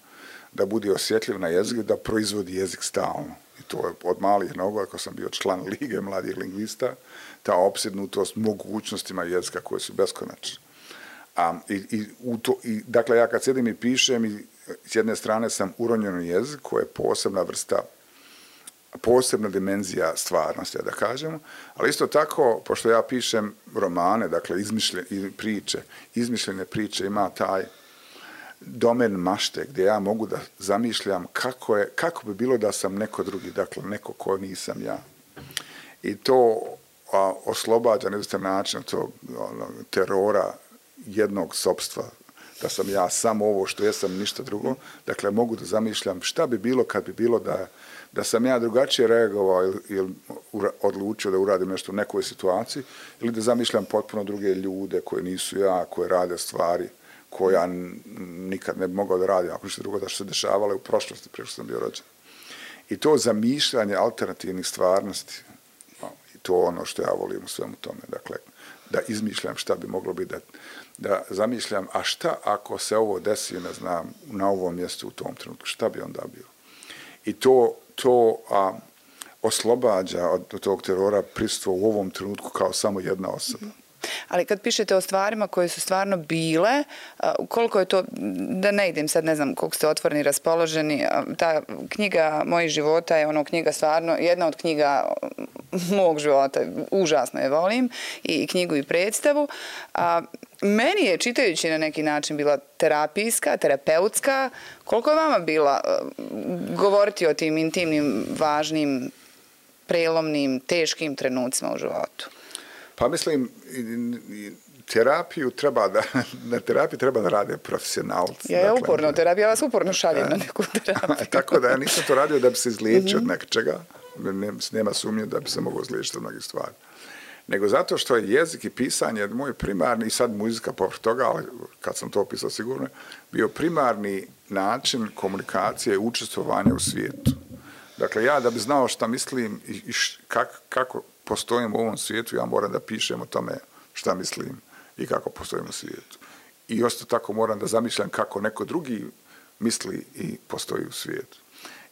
da bude osjetljiv na jezik da proizvodi jezik stalno. I to je od malih nogu, ako sam bio član Lige mladih lingvista, ta opsednutost mogućnostima jezika koje su beskonačne. A, i, i, u to, i, dakle, ja kad sedim i pišem, i, s jedne strane sam uronjen u jezik, koja je posebna vrsta posebna dimenzija stvarnosti, da kažemo, ali isto tako, pošto ja pišem romane, dakle, izmišljene i priče, izmišljene priče ima taj domen mašte gdje ja mogu da zamišljam kako, je, kako bi bilo da sam neko drugi, dakle, neko ko nisam ja. I to a, oslobađa na izvrstan način tog ono, terora jednog sobstva, da sam ja samo ovo što jesam, ništa drugo. Dakle, mogu da zamišljam šta bi bilo kad bi bilo da, da sam ja drugačije reagovao ili, ili odlučio da uradim nešto u nekoj situaciji ili da zamišljam potpuno druge ljude koje nisu ja, koje rade stvari koje ja nikad ne bi mogao da radim, ako ništa drugo da što se dešavale u prošlosti prije što sam bio rođen. I to zamišljanje alternativnih stvarnosti, to ono što ja volim u svemu tome, dakle, da izmišljam šta bi moglo biti, da, da zamišljam, a šta ako se ovo desi, ne znam, na ovom mjestu u tom trenutku, šta bi onda bilo? I to, to a, oslobađa od tog terora pristvo u ovom trenutku kao samo jedna osoba. Ali kad pišete o stvarima koje su stvarno bile, koliko je to, da ne idem sad, ne znam koliko ste otvoreni, raspoloženi, ta knjiga mojih života je ono knjiga stvarno, jedna od knjiga um, mog života, užasno je volim, i knjigu i predstavu. A, meni je, čitajući na neki način, bila terapijska, terapeutska. Koliko je vama bila govoriti o tim intimnim, važnim, prelomnim, teškim trenucima u životu? Pa mislim, terapiju treba da, na terapiji treba da rade profesionalci. Ja, ja dakle, uporno terapija, ja vas uporno šaljem na neku terapiju. Tako da ja nisam to radio da bi se izliječio mm -hmm. od nečega, nema sumnje da bi se mogo izliječiti od mnogih stvari. Nego zato što je jezik i pisanje moj primarni, i sad muzika površ toga, ali kad sam to opisao sigurno, bio primarni način komunikacije i učestvovanja u svijetu. Dakle, ja da bi znao šta mislim i, i š, kak, kako postojim u ovom svijetu, ja moram da pišem o tome šta mislim i kako postojim u svijetu. I osto tako moram da zamišljam kako neko drugi misli i postoji u svijetu.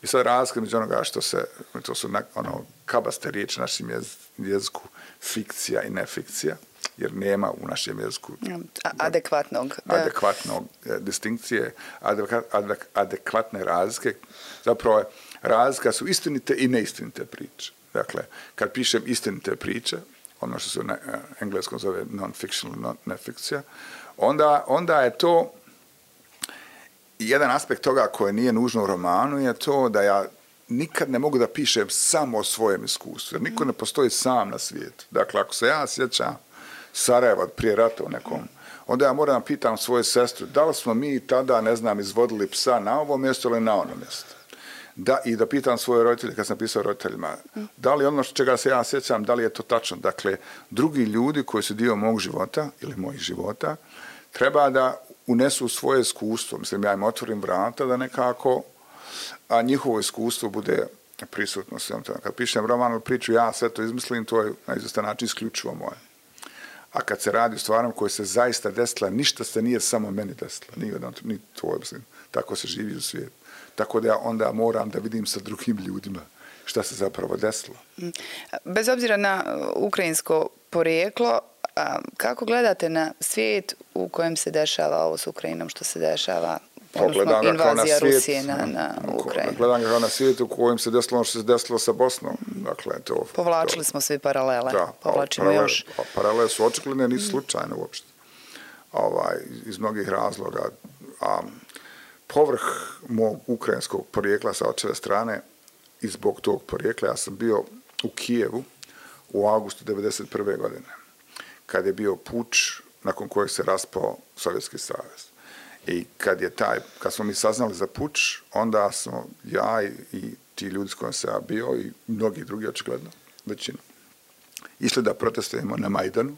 I sad razlika među onoga što se, to su ono, kabaste riječi našim jez, jeziku, fikcija i nefikcija, jer nema u našem jeziku adekvatnog, da. adekvatnog e, distinkcije, adek, adek, adekvatne razlike. Zapravo razlika su istinite i neistinite priče. Dakle, kad pišem istinite priče, ono što se na e, engleskom zove non-fictional, non nefikcija, onda, onda je to jedan aspekt toga koje nije nužno u romanu je to da ja nikad ne mogu da pišem samo o svojem iskustvu, jer niko ne postoji sam na svijetu. Dakle, ako se ja sjećam Sarajeva prije rata u nekom, onda ja moram pitam svoje sestru, da li smo mi tada, ne znam, izvodili psa na ovo mjesto ili na ono mjesto? Da, I da pitam svoje roditelje, kad sam pisao roditeljima, da li ono čega se ja sjećam, da li je to tačno? Dakle, drugi ljudi koji su dio mog života ili mojih života, treba da unesu svoje iskustvo. Mislim, ja im otvorim vrata da nekako a njihovo iskustvo bude prisutno svem tome. Kad pišem roman ili priču, ja sve to izmislim, to je na izvestan način isključivo moje. A kad se radi o stvarom koje se zaista desila, ništa se nije samo meni desila. Nije ni to, mislim, tako se živi u svijetu. Tako da ja onda moram da vidim sa drugim ljudima šta se zapravo desilo. Mm. Bez obzira na ukrajinsko porijeklo, kako gledate na svijet u kojem se dešava ovo s Ukrajinom, što se dešava odnosno invazija Rusije na, na Ukrajinu. Gledam ga kao na svijetu u kojem se desilo ono što se desilo sa Bosnom. Dakle, to, Povlačili to, smo svi paralele. Da, Povlačimo paralele, još. Pa paralele su očekljene, nisu slučajne uopšte. Ovaj, iz mnogih razloga. A povrh mog ukrajinskog porijekla sa očeve strane i zbog tog porijekla ja sam bio u Kijevu u augustu 1991. godine kad je bio puč nakon kojeg se raspao Sovjetski savez. I kad je taj, kad smo mi saznali za puč, onda smo ja i, i ti ljudi s kojim se ja bio i mnogi drugi očigledno, većina, išli da protestujemo na Majdanu,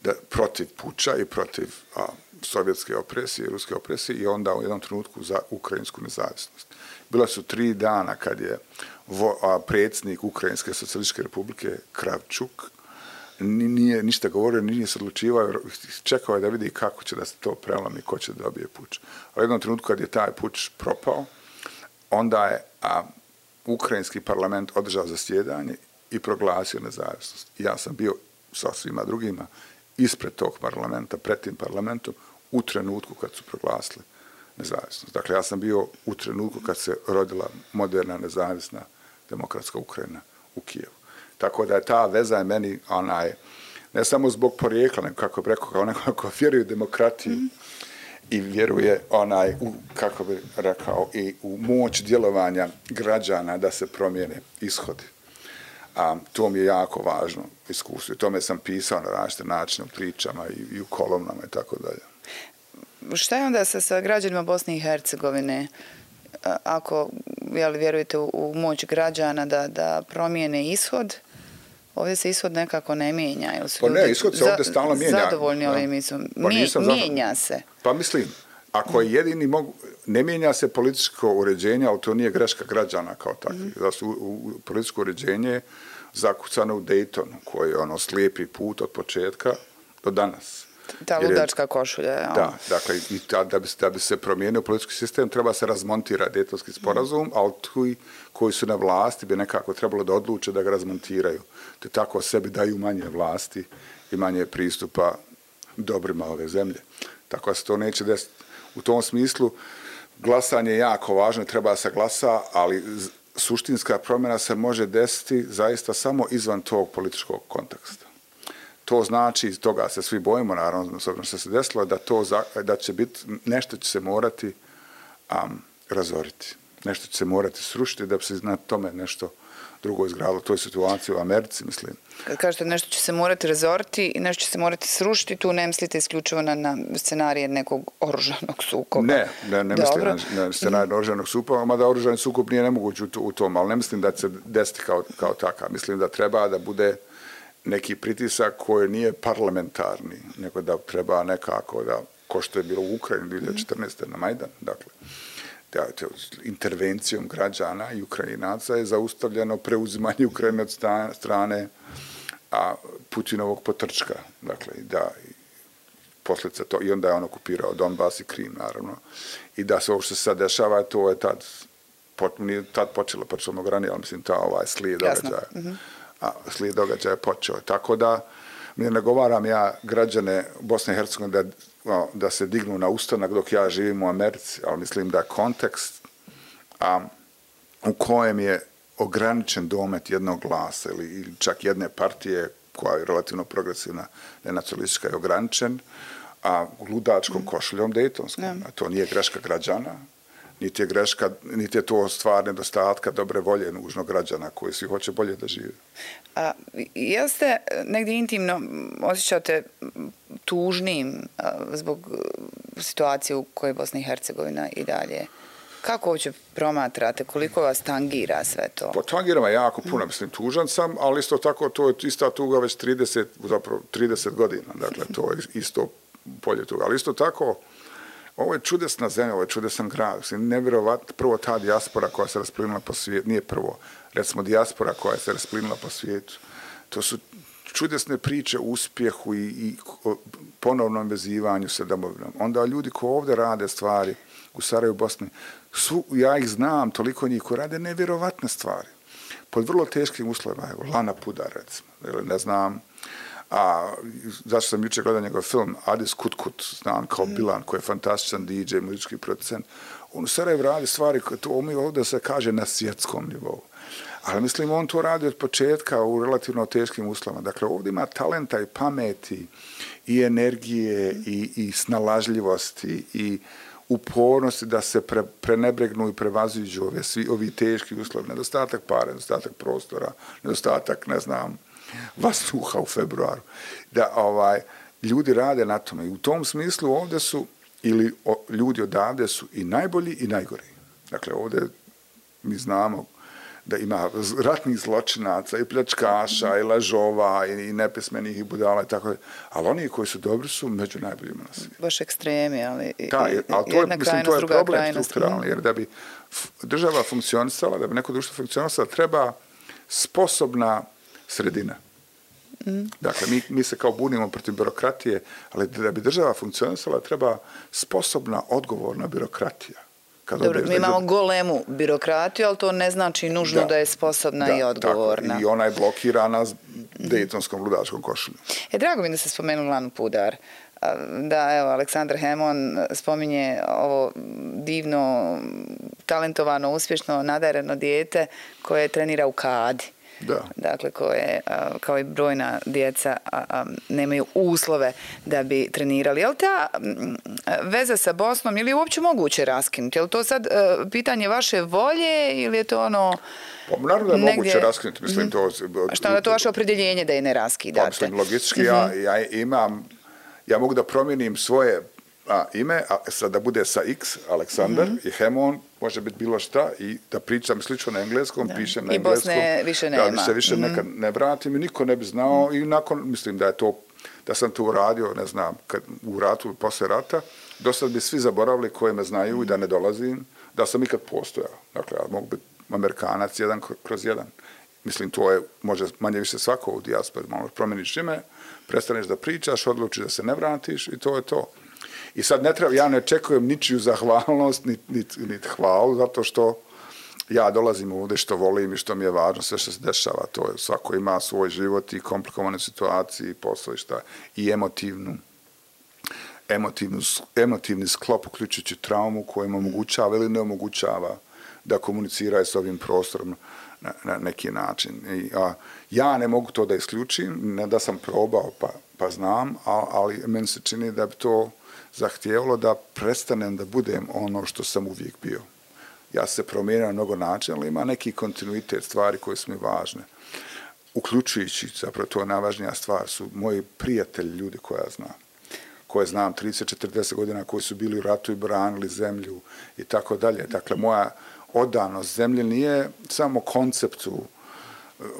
da protiv puča i protiv a, sovjetske opresije, ruske opresije i onda u jednom trenutku za ukrajinsku nezavisnost. Bila su tri dana kad je vo, a, predsjednik Ukrajinske socijalističke republike Kravčuk nije ništa govorio, nije se odlučivao, čekao je da vidi kako će da se to prelomi, ko će da dobije puč. A u jednom trenutku kad je taj puč propao, onda je a, ukrajinski parlament održao zasjedanje i proglasio nezavisnost. Ja sam bio sa svima drugima ispred tog parlamenta, pred tim parlamentom, u trenutku kad su proglasili nezavisnost. Dakle, ja sam bio u trenutku kad se rodila moderna, nezavisna demokratska Ukrajina u Kijevu. Tako da je ta veza je meni onaj, ne samo zbog porijekla, nego kako bi rekao, kao neko ko vjeruje u demokratiju mm i vjeruje onaj, u, kako bi rekao, i u moć djelovanja građana da se promijene ishodi. A to mi je jako važno iskustvo. I tome sam pisao na različite načine u pričama i, i u kolumnama i tako dalje. Šta je onda sa, sa građanima Bosne i Hercegovine? Ako jel, vjerujete u, u moć građana da, da promijene ishod, Ovdje se ishod nekako ne mijenja. Ili pa ne, ishod se ovdje stalno mijenja. Zadovoljni ovim ishod. Pa mijenja se. Pa mislim, ako je jedini mogu, ne mijenja se političko uređenje, ali to nije greška građana kao takvi. Mm -hmm. Da su u, u političko uređenje zakucano u Daytonu, koji je ono slijepi put od početka do danas. Ta ludačka košulja. Ja. Da, dakle, i ta, da, bi, da bi se promijenio politički sistem, treba se razmontirati detovski sporazum, mm. ali tu koji su na vlasti bi nekako trebalo da odluče da ga razmontiraju. Te tako sebi daju manje vlasti i manje pristupa dobrima ove zemlje. Tako da se to neće desiti. U tom smislu, glasanje je jako važno, treba se glasa, ali suštinska promjena se može desiti zaista samo izvan tog političkog konteksta to znači, iz toga se svi bojimo, naravno, s obzirom što se desilo, da, to, da će biti, nešto će se morati um, razoriti. Nešto će se morati srušiti da bi se na tome nešto drugo izgradilo. To je situacija u Americi, mislim. Kad kažete nešto će se morati razoriti i nešto će se morati srušiti, tu ne mislite isključivo na, na scenarije nekog oružanog sukoba? Ne, ne, ne mislim na, na scenarije oružanog sukoba, mada oružani sukob nije nemoguć u, u tom, ali ne mislim da će se desiti kao, kao takav. Mislim da treba da bude neki pritisak koji nije parlamentarni, nego da treba nekako da, ko što je bilo u Ukrajini 2014. na Majdan, dakle, da, intervencijom građana i Ukrajinaca je zaustavljeno preuzimanje Ukrajine od strane a Putinovog potrčka, dakle, da posljedica to, i onda je on okupirao Donbass i Krim, naravno, i da se ovo što se sad dešava, to je tad, pot, nije tad počelo, počelo mnogo ranije, ali mislim, ta ovaj slijed događaja. Mm -hmm a slijed događaja je počeo. Tako da mi ne nagovaram ja građane Bosne i Hercegovine da, da se dignu na ustanak dok ja živim u Americi, ali mislim da kontekst a, u kojem je ograničen domet jednog glasa ili, ili čak jedne partije koja je relativno progresivna, nenacionalistička i ograničen, a ludačkom košuljom Dejtonskom. A to nije greška građana, niti je greška, niti je to stvar nedostatka dobre volje nužno građana koji svi hoće bolje da žive. A, jeste negdje intimno osjećate tužnim a, zbog situacije u kojoj Bosna i Hercegovina i dalje? Kako uopće promatrate, koliko vas tangira sve to? Pa tangira me jako puno, mislim, tužan sam, ali isto tako to je ista tuga već 30, zapravo 30 godina, dakle, to je isto polje tuga. Ali isto tako, ovo je čudesna zemlja, ovo je čudesan grad. Nevjerovatno, prvo ta dijaspora koja se rasplinula po svijetu, nije prvo, recimo dijaspora koja se rasplinula po svijetu, to su čudesne priče o uspjehu i, i ponovnom vezivanju sa domovinom. Onda ljudi ko ovdje rade stvari u Sarajevu, Bosni, su, ja ih znam, toliko njih ko rade nevjerovatne stvari. Pod vrlo teškim uslovima, evo, Lana Pudar, recimo, ili ne znam, A zašto sam jučer gledao njegov film Adis Kutkut, znam kao mm. Bilan, koji je fantastičan DJ, muzički producent. On u Sarajevo radi stvari koje to mi ovdje se kaže na svjetskom nivou. Ali mislim, on to radi od početka u relativno teškim uslovima. Dakle, ovdje ima talenta i pameti i energije i, i snalažljivosti i upornosti da se pre, prenebregnu i prevazujuđu ove, svi, ovi teški uslovi. Nedostatak pare, nedostatak prostora, nedostatak, ne znam, vasuha u februaru. Da ovaj ljudi rade na tome. I u tom smislu ovdje su, ili o, ljudi odavde su i najbolji i najgori. Dakle, ovdje mi znamo da ima ratnih zločinaca i pljačkaša i lažova i, i nepismenih i budala i tako da. Ali oni koji su dobri su među najboljima na svijetu. Baš ekstremi, ali, da, ali to je, mislim, to je problem strukturalni, jer da bi država funkcionisala, da bi neko društvo funkcionisala, treba sposobna sredina. Mm. Dakle, mi, mi se kao bunimo protiv birokratije, ali da bi država funkcionisala, treba sposobna, odgovorna birokratija. Kada Dobro, mi imamo golemu birokratiju, ali to ne znači nužno da, da je sposobna da, i odgovorna. Tako, I ona je blokirana s Dejtonskom ludačkom košuljom. E, drago mi da se spomenu Lanu Pudar. Da, evo, Aleksandar Hemon spominje ovo divno, talentovano, uspješno, nadareno dijete koje trenira u Kadi da. dakle koje kao i brojna djeca nemaju uslove da bi trenirali. Je li ta veza sa Bosnom ili uopće moguće raskinuti? Je li to sad e, pitanje vaše volje ili je to ono... Pa naravno je negdje... moguće raskinuti. Mislim, to... A šta je to vaše opredjeljenje da je ne raskidate? Pa mislim, logički mm -hmm. ja, mhm. ja imam... Ja mogu da promijenim svoje a, ime, a sad da bude sa X, Aleksandar mm -hmm. i Hemon, može biti bilo šta, i da pričam slično na engleskom, da. pišem na I engleskom. I Bosne više nema. Da, se više mm -hmm. nekad ne vratim i niko ne bi znao mm -hmm. i nakon, mislim da je to, da sam to uradio, ne znam, kad, u ratu, posle rata, do sad bi svi zaboravili koje me znaju mm -hmm. i da ne dolazim, da sam ikad postojao. Dakle, ja mogu biti Amerikanac jedan kroz jedan. Mislim, to je, može manje više svako u dijaspori, malo promeniš ime, prestaneš da pričaš, odlučiš da se ne vratiš i to je to. I sad ne treba, ja ne očekujem ničiju zahvalnost, niti nit, nit hvalu, zato što ja dolazim ovde što volim i što mi je važno, sve što se dešava, to je, svako ima svoj život i komplikovane situacije i posao i šta, i emotivnu, emotivnu, emotivni sklop, uključujući traumu koja im omogućava ili ne omogućava da komuniciraju s ovim prostorom na, na neki način. I, a, ja ne mogu to da isključim, ne da sam probao pa, pa znam, a, ali meni se čini da bi to zahtijevalo da prestanem da budem ono što sam uvijek bio. Ja se promijenio na mnogo načina, ali ima neki kontinuitet stvari koje su mi važne. Uključujući, zapravo to je najvažnija stvar, su moji prijatelji, ljudi koje ja znam koje znam 30-40 godina koji su bili u ratu i branili zemlju i tako dalje. Dakle, moja odanost zemlje nije samo konceptu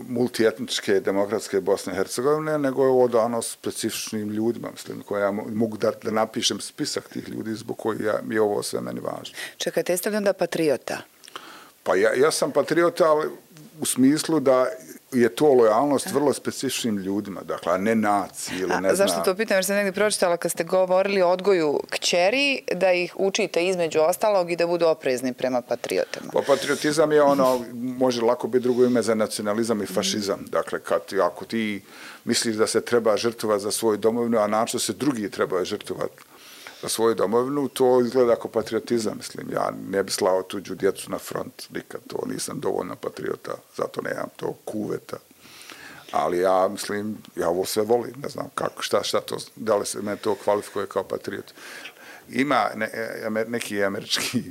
multietničke demokratske Bosne i Hercegovine, nego je odano specifičnim ljudima, mislim, koja ja mogu da, da napišem spisak tih ljudi zbog koji ja, je ovo sve meni važno. Čekajte, jeste li onda patriota? Pa ja, ja sam patriota, ali u smislu da je to lojalnost vrlo specifičnim ljudima, dakle, a ne naciji ili ne znam. Zašto to pitam, jer sam negdje pročitala kad ste govorili o odgoju kćeri, da ih učite između ostalog i da budu oprezni prema patriotama. Pa patriotizam je ono, može lako biti drugo ime za nacionalizam i fašizam. Dakle, kad, ako ti misliš da se treba žrtovati za svoju domovinu, a način se drugi treba žrtovati za svoju domovinu, to izgleda kao patriotizam, mislim. Ja ne bi slao tuđu djecu na front, nikad to nisam dovoljno patriota, zato nemam to kuveta. Ali ja mislim, ja ovo sve volim, ne znam kako, šta, šta to, da li se me to kvalifikuje kao patriot. Ima ne, neki američki,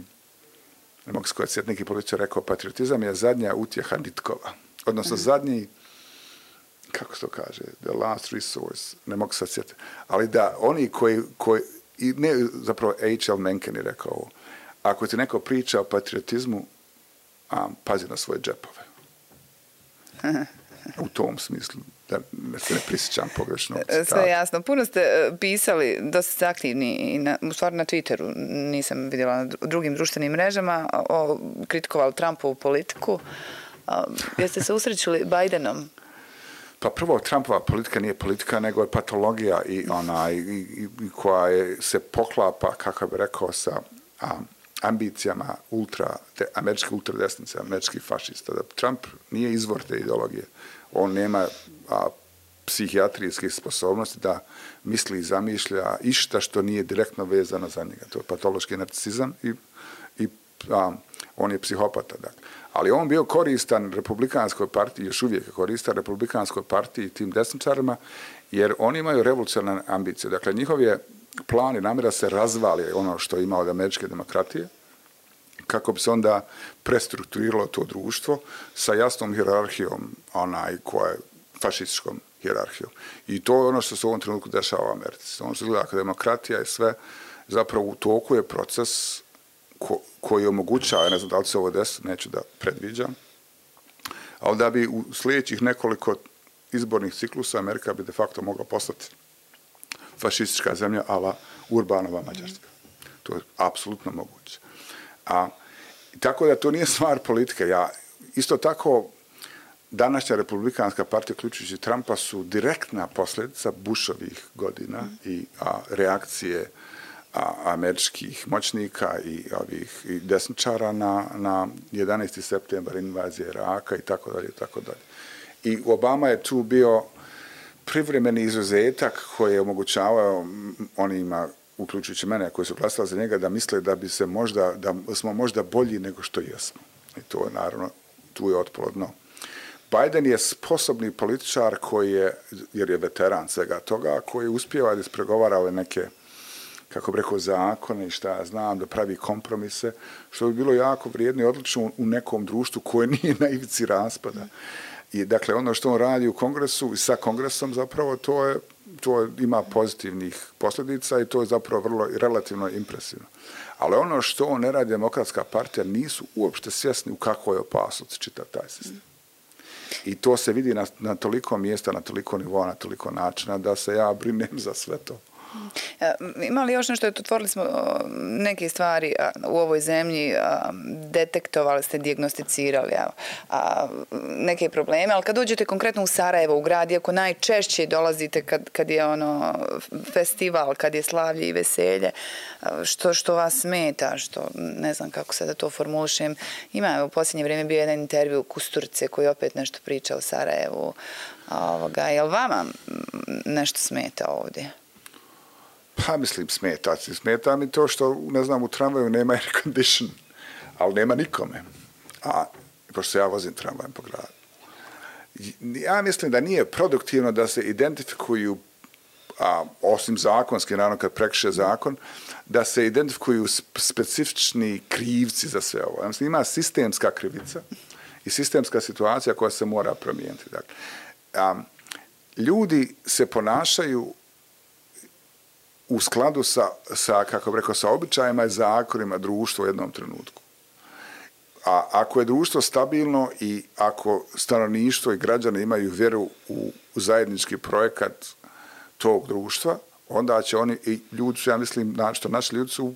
ne mogu se neki političar rekao, patriotizam je zadnja utjeha nitkova. Odnosno, mm. zadnji, kako se to kaže, the last resource, ne mogu se sjetiti. Ali da oni koji, koji i ne, zapravo H.L. Mencken je rekao ovo, ako ti neko priča o patriotizmu, a, pazi na svoje džepove. U tom smislu, da se ne prisjećam pogrešno. Sve jasno. Puno ste e, pisali, dosta ste aktivni, i na, u stvari na Twitteru, nisam vidjela na drugim društvenim mrežama, o, kritikovali Trumpovu politiku. A, jeste se usrećili Bidenom? Pa prvo, Trumpova politika nije politika, nego je patologija i ona i, i, i koja je, se poklapa, kako bi rekao, sa a, ambicijama ultra, te američke ultradesnice, američkih fašista. Da Trump nije izvor te ideologije. On nema a, psihijatrijske sposobnosti da misli i zamišlja išta što nije direktno vezano za njega. To je patološki narcisizam i, i a, on je psihopata. Dakle. Ali on bio koristan republikanskoj partiji, još uvijek je koristan republikanskoj partiji i tim desničarima, jer oni imaju revolucionalne ambicije. Dakle, njihov je plan i namjera se razvali ono što ima od američke demokratije, kako bi se onda prestrukturiralo to društvo sa jasnom hierarhijom, onaj koja je fašističkom hierarhijom. I to je ono što se u ovom trenutku dešava u Americi. Ono što gleda kao demokratija i sve, zapravo u toku je proces ko, koji omogućava, ne znam da li se ovo desi, neću da predviđam, ali da bi u sljedećih nekoliko izbornih ciklusa Amerika bi de facto mogla postati fašistička zemlja, ala Urbanova Mađarska. To je apsolutno moguće. A, tako da to nije stvar politike. Ja, isto tako, današnja republikanska partija, uključujući Trumpa, su direktna posljedica Bushovih godina mm. i a, reakcije američkih moćnika i ovih i desničara na, na 11. septembar invazije Iraka i tako dalje, i tako dalje. I Obama je tu bio privremeni izuzetak koji je omogućavao onima, uključujući mene, koji su glasali za njega, da misle da bi se možda, da smo možda bolji nego što jesmo. I to je naravno, tu je otplodno. Biden je sposobni političar koji je, jer je veteran svega toga, koji uspjeva da ispregovara ove neke kako bi rekao, zakone i šta ja znam, da pravi kompromise, što bi bilo jako vrijedno i odlično u nekom društvu koje nije na ivici raspada. I dakle, ono što on radi u kongresu i sa kongresom zapravo, to je to ima pozitivnih posljedica i to je zapravo vrlo relativno impresivno. Ali ono što on ne radi demokratska partija, nisu uopšte svjesni u kakvoj opasnosti čita taj sistem. I to se vidi na, na toliko mjesta, na toliko nivoa, na toliko načina da se ja brinem za sve to. E, ima li još nešto, otvorili smo neke stvari u ovoj zemlji, detektovali ste, diagnosticirali neke probleme, ali kad dođete konkretno u Sarajevo, u grad, iako najčešće dolazite kad, kad je ono festival, kad je slavlje i veselje, što, što vas smeta, što ne znam kako se to formulišem. Ima u posljednje vrijeme bio jedan intervju Kusturce koji opet nešto priča o Sarajevu. Ovoga, je li vama nešto smeta ovdje? Pa mislim, smeta. Smeta mi to što, ne znam, u tramvaju nema air condition, ali nema nikome. A, pošto ja vozim tramvajem po gradu. Ja mislim da nije produktivno da se identifikuju, a, osim zakonski, naravno kad prekriše zakon, da se identifikuju specifični krivci za sve ovo. Ja mislim, ima sistemska krivica i sistemska situacija koja se mora promijeniti. Dakle, a, ljudi se ponašaju u skladu sa, sa kako bih rekao, sa običajima i zakonima društva u jednom trenutku. A ako je društvo stabilno i ako stanovništvo i građani imaju vjeru u, u zajednički projekat tog društva, onda će oni, i ljudi su, ja mislim, što naši ljudi su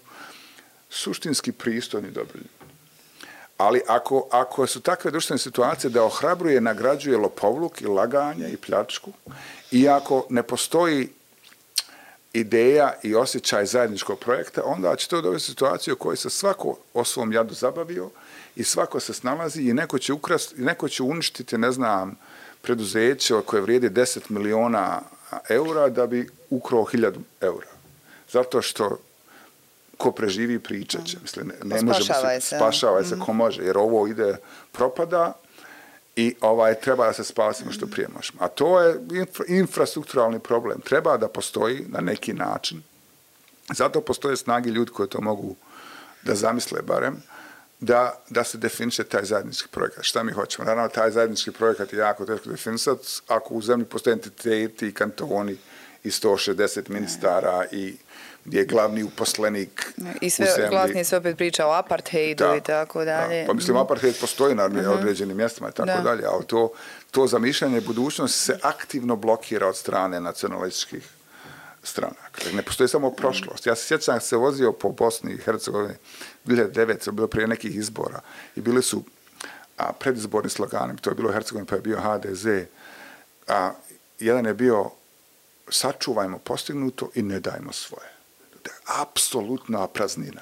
suštinski pristojni dobri. Ali ako, ako su takve društvene situacije da ohrabruje, nagrađuje lopovluk i laganje i pljačku, i ako ne postoji ideja i osjećaj zajedničkog projekta, onda će to dovesti situaciju u kojoj se svako o svom jadu zabavio i svako se snalazi i neko će, ukrast, neko će uništiti, ne znam, preduzeće koje vrijedi 10 miliona eura da bi ukrao 1000 eura. Zato što ko preživi pričat će. Mislim, ne, ne spašavaj se. Spašavaj se ko mhm. može, jer ovo ide propada i ovaj, treba da se spasimo što prije možemo. A to je infra, infrastrukturalni problem. Treba da postoji na neki način. Zato postoje snagi ljudi koji to mogu da zamisle barem, da, da se definiše taj zajednički projekat. Šta mi hoćemo? Naravno, taj zajednički projekat je jako teško definisati ako u zemlji postoje entiteti i kantoni i 160 ministara i gdje je glavni uposlenik I sve, u zemlji. glasnije se opet priča o apartheidu da, i tako dalje. Da. Pa mislim, apartheid postoji na uh mhm. -huh. određenim mjestima i tako da. dalje, ali to, to zamišljanje budućnosti se aktivno blokira od strane nacionalističkih stranaka. Ne postoji samo prošlost. Ja se sjećam se vozio po Bosni i Hercegovini 2009. bilo prije nekih izbora i bili su a, predizborni slogani, to je bilo Hercegovini pa je bio HDZ, a jedan je bio sačuvajmo postignuto i ne dajmo svoje. Apsolutna praznina.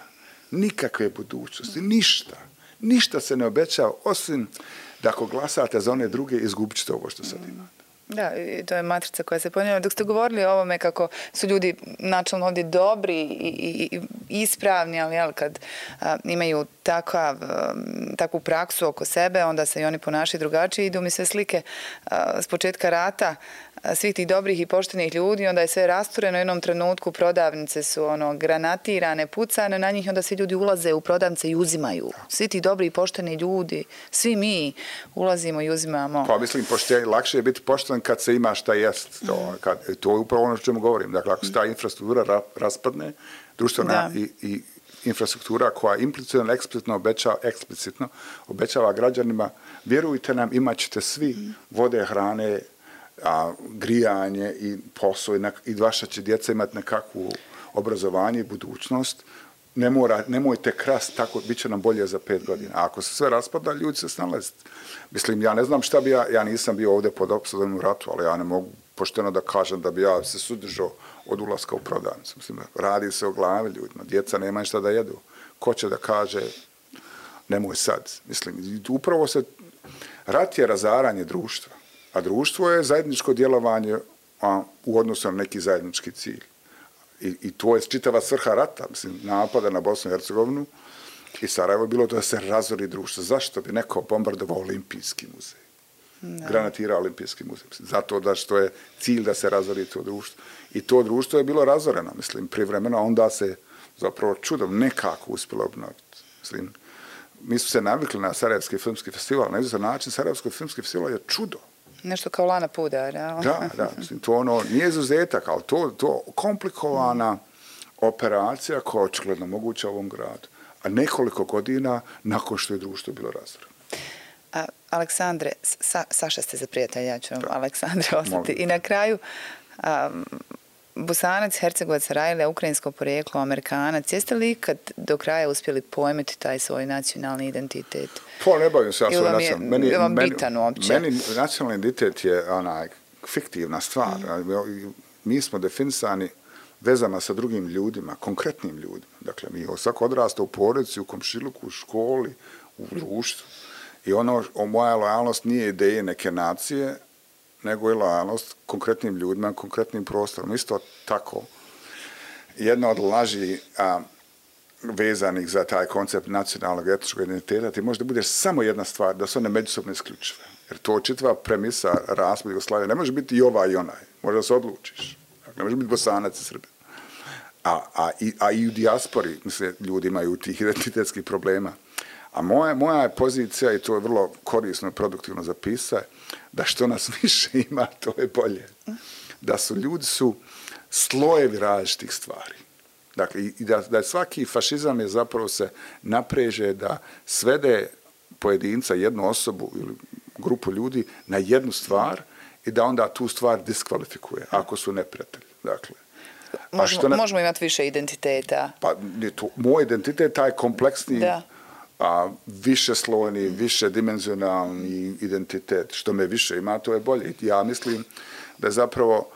Nikakve budućnosti, ništa. Ništa se ne obećava, osim da ako glasate za one druge, izgubit ćete ovo što sad imate. Da, i to je matrica koja se ponijela. Dok ste govorili o ovome kako su ljudi načalno ovdje dobri i, i, i ispravni, ali jel, kad a, imaju takav, a, takvu praksu oko sebe, onda se i oni ponašaju drugačije. Idu mi sve slike a, s početka rata, svih tih dobrih i poštenih ljudi, onda je sve rastureno u jednom trenutku, prodavnice su ono granatirane, pucane na njih, onda svi ljudi ulaze u prodavnice i uzimaju. Svi ti dobri i pošteni ljudi, svi mi ulazimo i uzimamo. Pa mislim, pošte, lakše je biti pošten kad se ima šta jest. To, kad, to je upravo ono što čemu govorim. Dakle, ako se ta infrastruktura ra, raspadne, društvena i, i infrastruktura koja implicitno, eksplicitno obećava, eksplicitno obećava građanima, vjerujte nam, imat ćete svi vode, hrane, a, grijanje i posao i, na, i vaša će djeca imati nekakvu obrazovanje i budućnost, ne mora, nemojte krast, tako bit će nam bolje za pet godina. A ako se sve raspada, ljudi se snalazi. Mislim, ja ne znam šta bi ja, ja nisam bio ovdje pod opsadom u ratu, ali ja ne mogu pošteno da kažem da bi ja se sudržao od ulaska u prodavnicu. Mislim, radi se o glavi ljudima, djeca nema šta da jedu. Ko će da kaže, nemoj sad. Mislim, upravo se, rat je razaranje društva. A društvo je zajedničko djelovanje a, u odnosu na neki zajednički cilj. I, I to je čitava svrha rata, mislim, napada na Bosnu i Hercegovinu i Sarajevo je bilo to da se razori društvo. Zašto bi neko bombardovao olimpijski muzej? No. Granatira olimpijski muzej. Mislim, zato da što je cilj da se razori to društvo. I to društvo je bilo razoreno, mislim, privremeno, a onda se zapravo čudom nekako uspjelo obnoviti. Mislim, mi su se navikli na Sarajevski filmski festival, na izuzor način Sarajevski filmski festival je čudo. Nešto kao lana puda, da? Da, da, mislim, to ono, nije izuzetak, ali to, to komplikovana operacija koja je očigledno moguća u ovom gradu. A nekoliko godina nakon što je društvo bilo razvrano. Aleksandre, sa, Saša ste za prijatelja, ja ću vam Aleksandre ostati. Molim. I na kraju, um, Busanac, Hercegovac, Rajle, ukrajinsko porijeklo, Amerikanac, jeste li ikad do kraja uspjeli pojmeti taj svoj nacionalni identitet? Pa ne bavim se ja svoj nacionalni. Meni, je vam bitan uopće? Meni nacionalni identitet je onaj fiktivna stvar. Mm. Mi smo definisani vezama sa drugim ljudima, konkretnim ljudima. Dakle, mi svako odrasta u porodici, u komšiluku, u školi, u društvu. I ono, o moja lojalnost nije ideje neke nacije, nego je lojalnost konkretnim ljudima, konkretnim prostorom. Isto tako, jedna od laži a, vezanih za taj koncept nacionalnog etničkog identiteta ti može da budeš samo jedna stvar, da su one međusobno isključive. Jer to čitava premisa raspada Jugoslavije ne može biti i ova i onaj. Može da se odlučiš. Dakle, ne može biti bosanac i srbi. A, a, i, a i u dijaspori, misle, ljudi imaju tih identitetskih problema. A moja, moja pozicija, i to je vrlo korisno i produktivno zapisa, da što nas više ima, to je bolje. Da su ljudi su slojevi različitih stvari. Dakle, i da, da svaki fašizam je zapravo se napreže da svede pojedinca, jednu osobu ili grupu ljudi na jednu stvar i da onda tu stvar diskvalifikuje, ako su neprijatelji. Dakle, možemo, ne, možemo imati više identiteta. Pa, to, moj identitet, taj kompleksni, da a, više slojni, više dimenzionalni identitet. Što me više ima, to je bolje. Ja mislim da je zapravo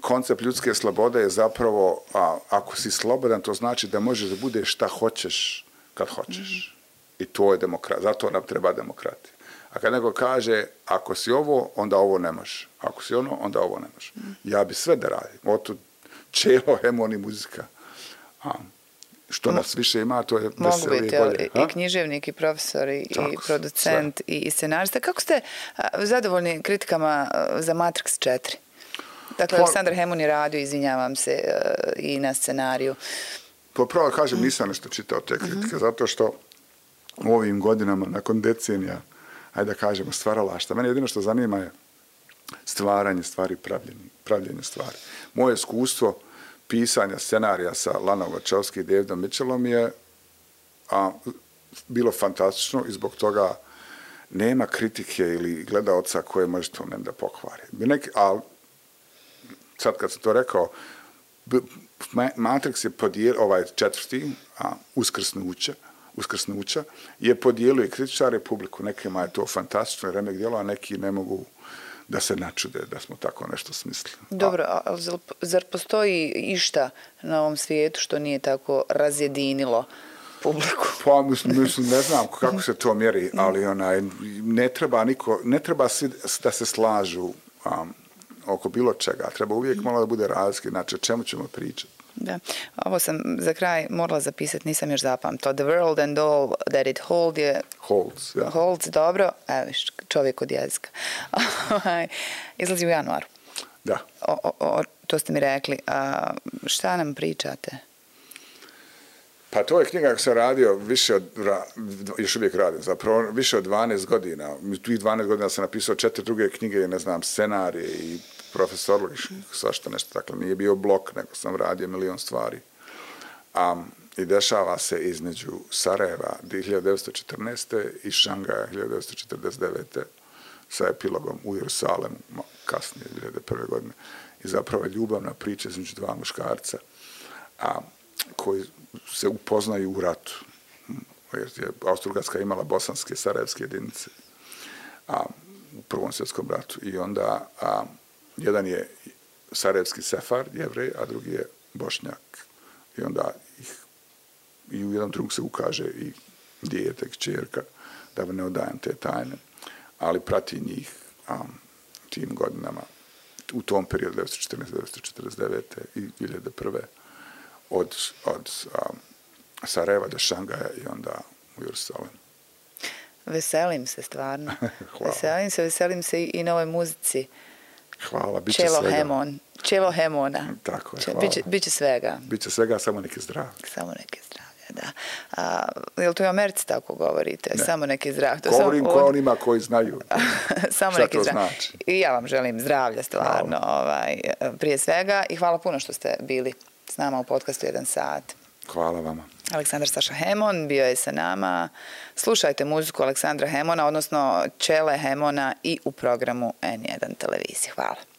koncept ljudske slobode je zapravo, a, ako si slobodan, to znači da možeš da budeš šta hoćeš kad hoćeš. Mm. I to je demokrat. Zato nam treba demokratija. A kad neko kaže, ako si ovo, onda ovo ne može. Ako si ono, onda ovo ne može. Mm. Ja bi sve da radim. Oto čelo, hemoni, muzika. A, što nas više ima, to je Mogu biti, bolje. i književnik, i profesor, i, Tako, i producent, sve. i scenarista. Kako ste zadovoljni kritikama za Matrix 4? Dakle, pa, Aleksandar Hemun je radio, izvinjavam se, i na scenariju. Po pravo kažem, nisam nešto čitao te kritike, uh mhm. -huh. zato što u ovim godinama, nakon decenija, ajde da kažemo, stvaralašta. Mene jedino što zanima je stvaranje stvari, pravljenje, pravljenje stvari. Moje iskustvo pisanja scenarija sa Lanom Vačovski i Davidom Mitchellom je a, bilo fantastično i zbog toga nema kritike ili gledaoca koje može u meni da pokvari. Neki, a sad kad sam to rekao, Matrix je podijelio, ovaj četvrti, a, uskrsnuće, uskrsnuća, je podijelio i kritičare publiku. Nekima je to fantastično remek djelo, a neki ne mogu da se načude da smo tako nešto smislili. Dobro, a zar postoji išta na ovom svijetu što nije tako razjedinilo publiku? Pa, mislim, mislim, ne znam kako se to mjeri, ali onaj, ne treba niko, ne treba da se slažu um, oko bilo čega. Treba uvijek malo da bude razlike, znači o čemu ćemo pričati. Da. Ovo sam za kraj morala zapisati, nisam još zapamtila. The world and all that it hold je... Holds, ja. Holds, dobro. Evo čovjek od jezika. Ovaj, izlazi u januaru. Da. O, o, to ste mi rekli. A, šta nam pričate? Pa to je knjiga kako sam radio više od, još uvijek radim, zapravo više od 12 godina. Tu i 12 godina sam napisao četiri druge knjige, ne znam, scenarije i profesor, svašta nešto, dakle nije bio blok, nego sam radio milion stvari. A, I dešava se između Sarajeva 1914. i Šangaja 1949. sa epilogom u Jerusalemu, kasnije 2001. godine. I zapravo je ljubavna priča između dva muškarca a, koji se upoznaju u ratu. Jer je Austro-Ugarska imala bosanske sarajevske jedinice a, u Prvom svjetskom ratu. I onda a, jedan je sarajevski sefar, jevrej, a drugi je bošnjak. I onda ih, i u jednom drugom se ukaže i dijete, čerka, da ne odajem te tajne, ali prati njih um, tim godinama u tom periodu 1914-1949. i 2001. od, od um, Sarajeva do Šangaja i onda u Jerusalem. Veselim se stvarno. veselim se, veselim se i, i novoj muzici. Hvala, bit će Čelo svega. Hemon. Čelo Hemona. Tako je, hvala. Biće, biće svega. Biće svega, samo neke zdravlje. Samo neke zdravlje, da. A, je li to i Americi tako govorite? Ne. Samo neke zdravlje. Govorim samo, ko onima koji znaju. samo neke to zdravlje. znači? I ja vam želim zdravlja, stvarno, ovaj, prije svega. I hvala puno što ste bili s nama u podcastu Jedan sat. Hvala vama. Aleksandar Saša Hemon bio je sa nama. Slušajte muziku Aleksandra Hemona, odnosno Čele Hemona i u programu N1 televizije. Hvala.